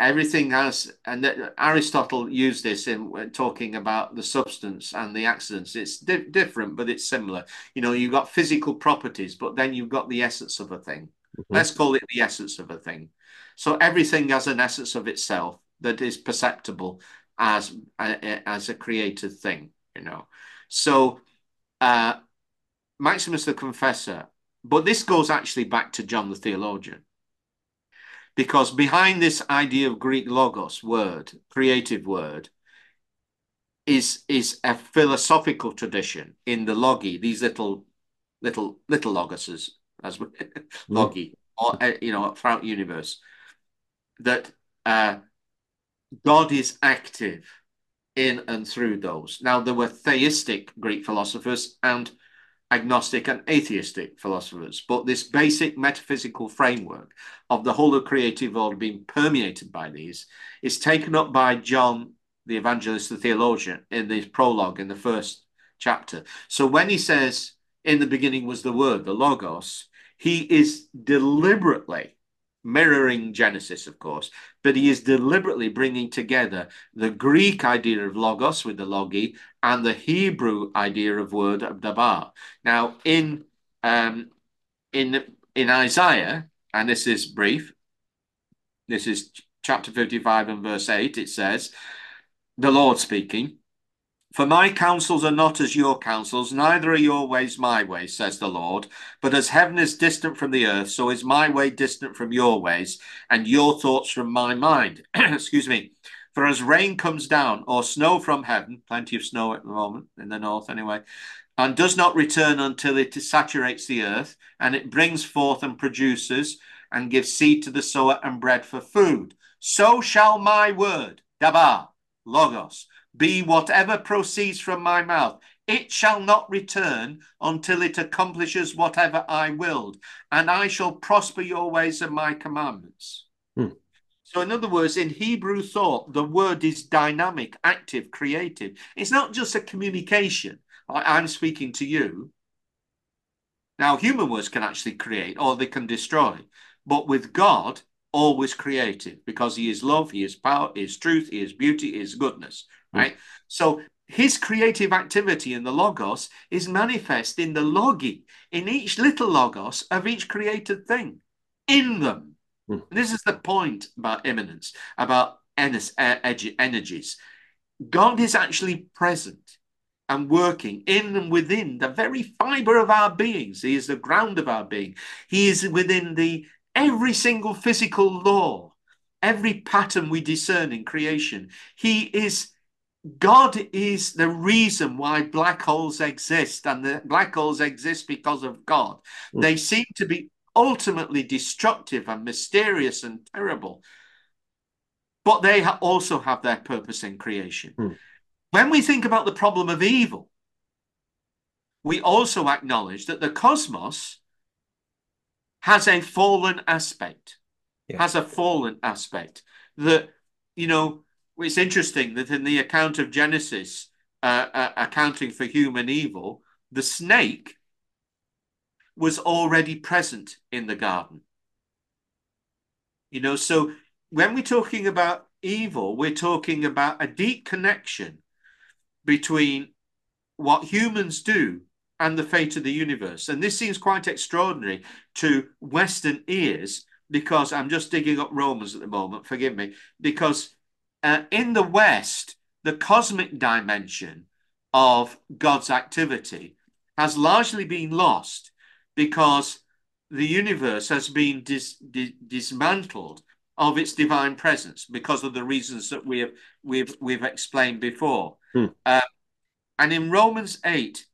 everything has, and that- Aristotle used this in when talking about the substance and the accidents. It's di different, but it's similar. You know, you've got physical properties, but then you've got the essence of a thing. Mhm. Let's call it the essence of a thing. So everything has an essence of itself that is perceptible as as a created thing, you know. So uh, Maximus the Confessor, but this goes actually back to John the Theologian. Because behind this idea of Greek logos word, creative word, is is a philosophical tradition in the logi, these little little little logoses, as we (laughs) logi, or uh, you know, throughout universe, that uh, God is active in and through those. Now, there were theistic Greek philosophers and agnostic and atheistic philosophers, but this basic metaphysical framework of the whole of creative world being permeated by these is taken up by John, the evangelist, the theologian, in the prologue in the first chapter. So when he says, in the beginning was the word, the logos, he is deliberately mirroring Genesis, of course, but he is deliberately bringing together the Greek idea of logos with the logi and the Hebrew idea of word dabar. Now, in um, in in Isaiah, and this is brief. This is chapter 55 and verse 8, it says, the Lord speaking, For my counsels are not as your counsels, neither are your ways my ways, says the Lord. But as heaven is distant from the earth, so is my way distant from your ways, and your thoughts from my mind. (clears throat) Excuse me. For as rain comes down, or snow from heaven, plenty of snow at the moment, in the north anyway, and does not return until it saturates the earth, and it brings forth and produces, and gives seed to the sower and bread for food. So shall my word, Dabar, Logos, be whatever proceeds from my mouth. It shall not return until it accomplishes whatever I willed, and I shall prosper your ways and my commandments. Hmm. So, in other words, in Hebrew thought, the word is dynamic, active, creative. It's not just a communication. I'm speaking to you. Now, human words can actually create or they can destroy. But with God, always creative because he is love, he is power, he is truth, he is beauty, he is goodness, right? Mm. So his creative activity in the logos is manifest in the logi, in each little logos of each created thing, in them. Mm. This is the point about immanence, about energies. God is actually present and working in and within the very fiber of our beings. He is the ground of our being. He is within the every single physical law, every pattern we discern in creation. He is God is the reason why black holes exist, and the black holes exist because of God. Mm. They seem to be ultimately destructive and mysterious and terrible, but they ha also have their purpose in creation. Mm. When we think about the problem of evil, we also acknowledge that the cosmos has a fallen aspect. Yeah. Has a fallen aspect that you know. It's interesting that in the account of Genesis, uh, uh, accounting for human evil, the snake was already present in the garden. You know, so when we're talking about evil, we're talking about a deep connection between what humans do and the fate of the universe. And this seems quite extraordinary to Western ears because I'm just digging up Romans at the moment, forgive me, because uh, in the West, the cosmic dimension of God's activity has largely been lost because the universe has been dis dis dismantled of its divine presence because of the reasons that we have we've we've explained before. Hmm. Uh, and in Romans 8,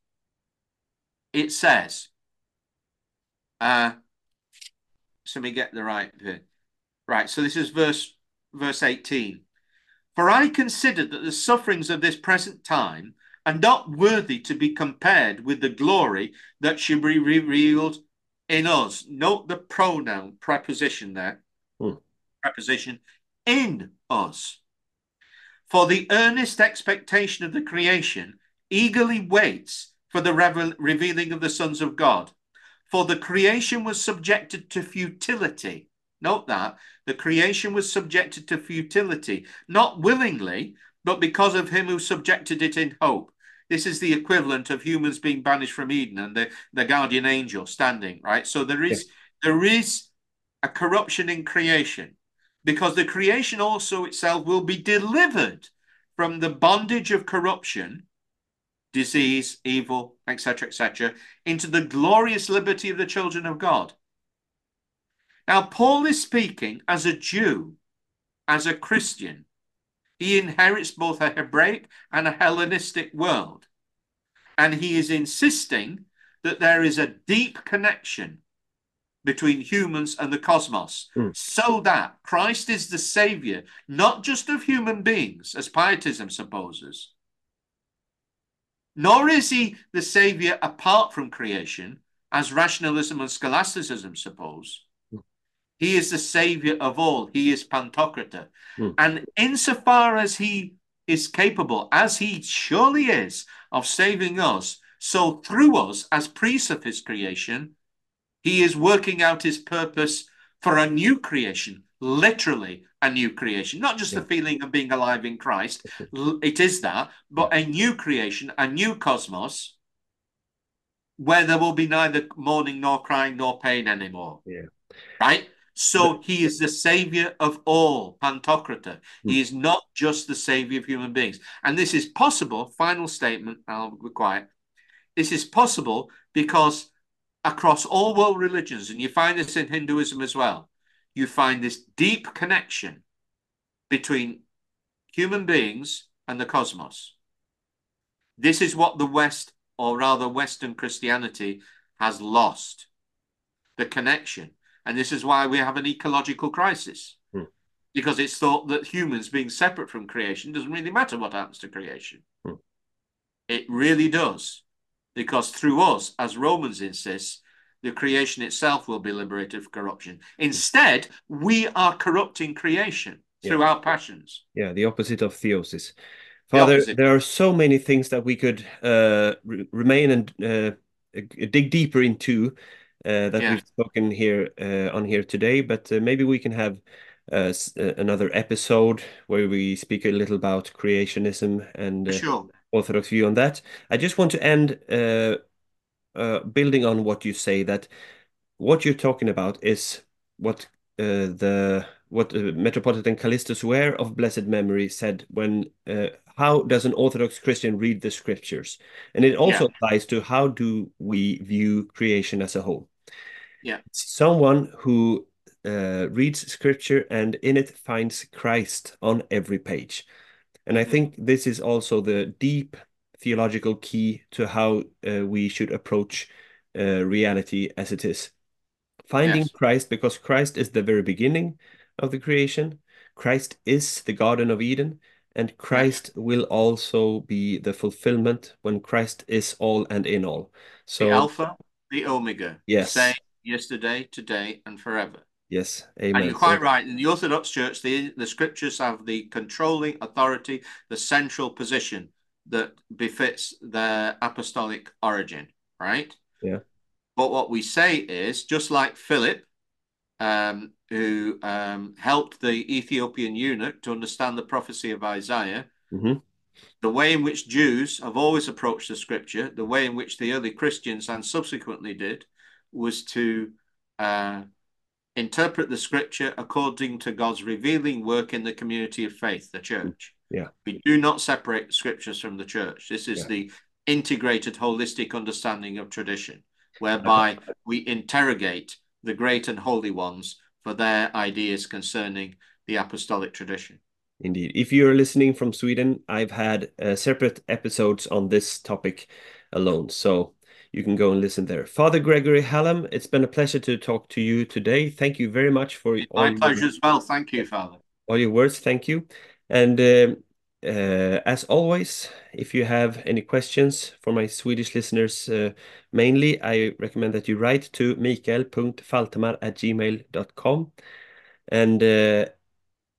it says, uh, so let me get the right bit. Right, so this is verse verse 18. For I consider that the sufferings of this present time are not worthy to be compared with the glory that should be revealed in us. Note the pronoun preposition there. Hmm. Preposition in us. For the earnest expectation of the creation eagerly waits for the revealing of the sons of God. For the creation was subjected to futility. Note that the creation was subjected to futility, not willingly, but because of him who subjected it in hope. This is the equivalent of humans being banished from Eden and the, the guardian angel standing, right? So there is there is a corruption in creation because the creation also itself will be delivered from the bondage of corruption disease, evil, etc., etc., into the glorious liberty of the children of God. Now, Paul is speaking as a Jew, as a Christian. He inherits both a Hebraic and a Hellenistic world. And he is insisting that there is a deep connection between humans and the cosmos, mm. so that Christ is the savior, not just of human beings, as pietism supposes, nor is he the savior apart from creation, as rationalism and scholasticism suppose. He is the savior of all. He is Pantocrator. Mm. And insofar as he is capable, as he surely is, of saving us, so through us, as priests of his creation, he is working out his purpose for a new creation, literally a new creation, not just yeah. the feeling of being alive in Christ. It is that, but a new creation, a new cosmos where there will be neither mourning nor crying nor pain anymore. Yeah. Right? So he is the savior of all, Pantocrator. He hmm. is not just the savior of human beings. And this is possible, final statement, I'll be quiet. This is possible because across all world religions, and you find this in Hinduism as well, you find this deep connection between human beings and the cosmos. This is what the West, or rather Western Christianity, has lost the connection and this is why we have an ecological crisis. Hmm. Because it's thought that humans being separate from creation doesn't really matter what happens to creation. Hmm. It really does. Because through us, as Romans insist, the creation itself will be liberated from corruption. Instead, we are corrupting creation through Yeah. our passions. Yeah, the opposite of theosis. Father, opposite. there are so many things that we could uh, re remain and uh, dig deeper into uh, that Yeah. we've spoken here uh, on here today, but uh, maybe we can have uh, another episode where we speak a little about creationism and uh, sure. Orthodox view on that. I just want to end uh, uh, building on what you say that what you're talking about is what uh, the what uh, Metropolitan Kallistos Ware of blessed memory said when uh, how does an Orthodox Christian read the scriptures? And it also Yeah. applies to how do we view creation as a whole? Yeah. Someone who uh, reads scripture and in it finds Christ on every page. And I Mm. think this is also the deep theological key to how uh, we should approach uh, reality as it is. Finding Yes. Christ, because Christ is the very beginning of the creation. Christ is the Garden of Eden, and Christ will also be the fulfillment when Christ is all and in all. So The Alpha, the Omega. Yes. Same yesterday, today, and forever. yes, And amen. you're quite right. In the Orthodox Church, the, the scriptures have the controlling authority, the central position that befits their apostolic origin, right? Yeah. But what we say is just like Philip, um, who um, helped the Ethiopian eunuch to understand the prophecy of Isaiah, Mhm. the way in which Jews have always approached the scripture, the way in which the early Christians and subsequently did, was to uh, interpret the scripture according to God's revealing work in the community of faith, the church. Yeah. We do not separate scriptures from the church. This is Yeah. the integrated, holistic understanding of tradition, whereby (laughs) we interrogate the great and holy ones for their ideas concerning the apostolic tradition. Indeed. If you're listening from Sweden, I've had uh, separate episodes on this topic alone, so you can go and listen there. Father Gregory Hallam, it's been a pleasure to talk to you today. Thank you very much for all My your, pleasure as well. Thank you, Father. all your words. Thank you. And um, uh, as always, if you have any questions for my Swedish listeners, uh, mainly, I recommend that you write to mikael.faltemar@gmail.com. And uh,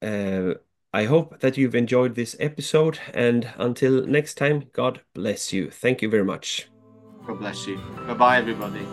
uh, I hope that you've enjoyed this episode. And until next time, God bless you. Thank you very much. God bless you. Bye bye, everybody.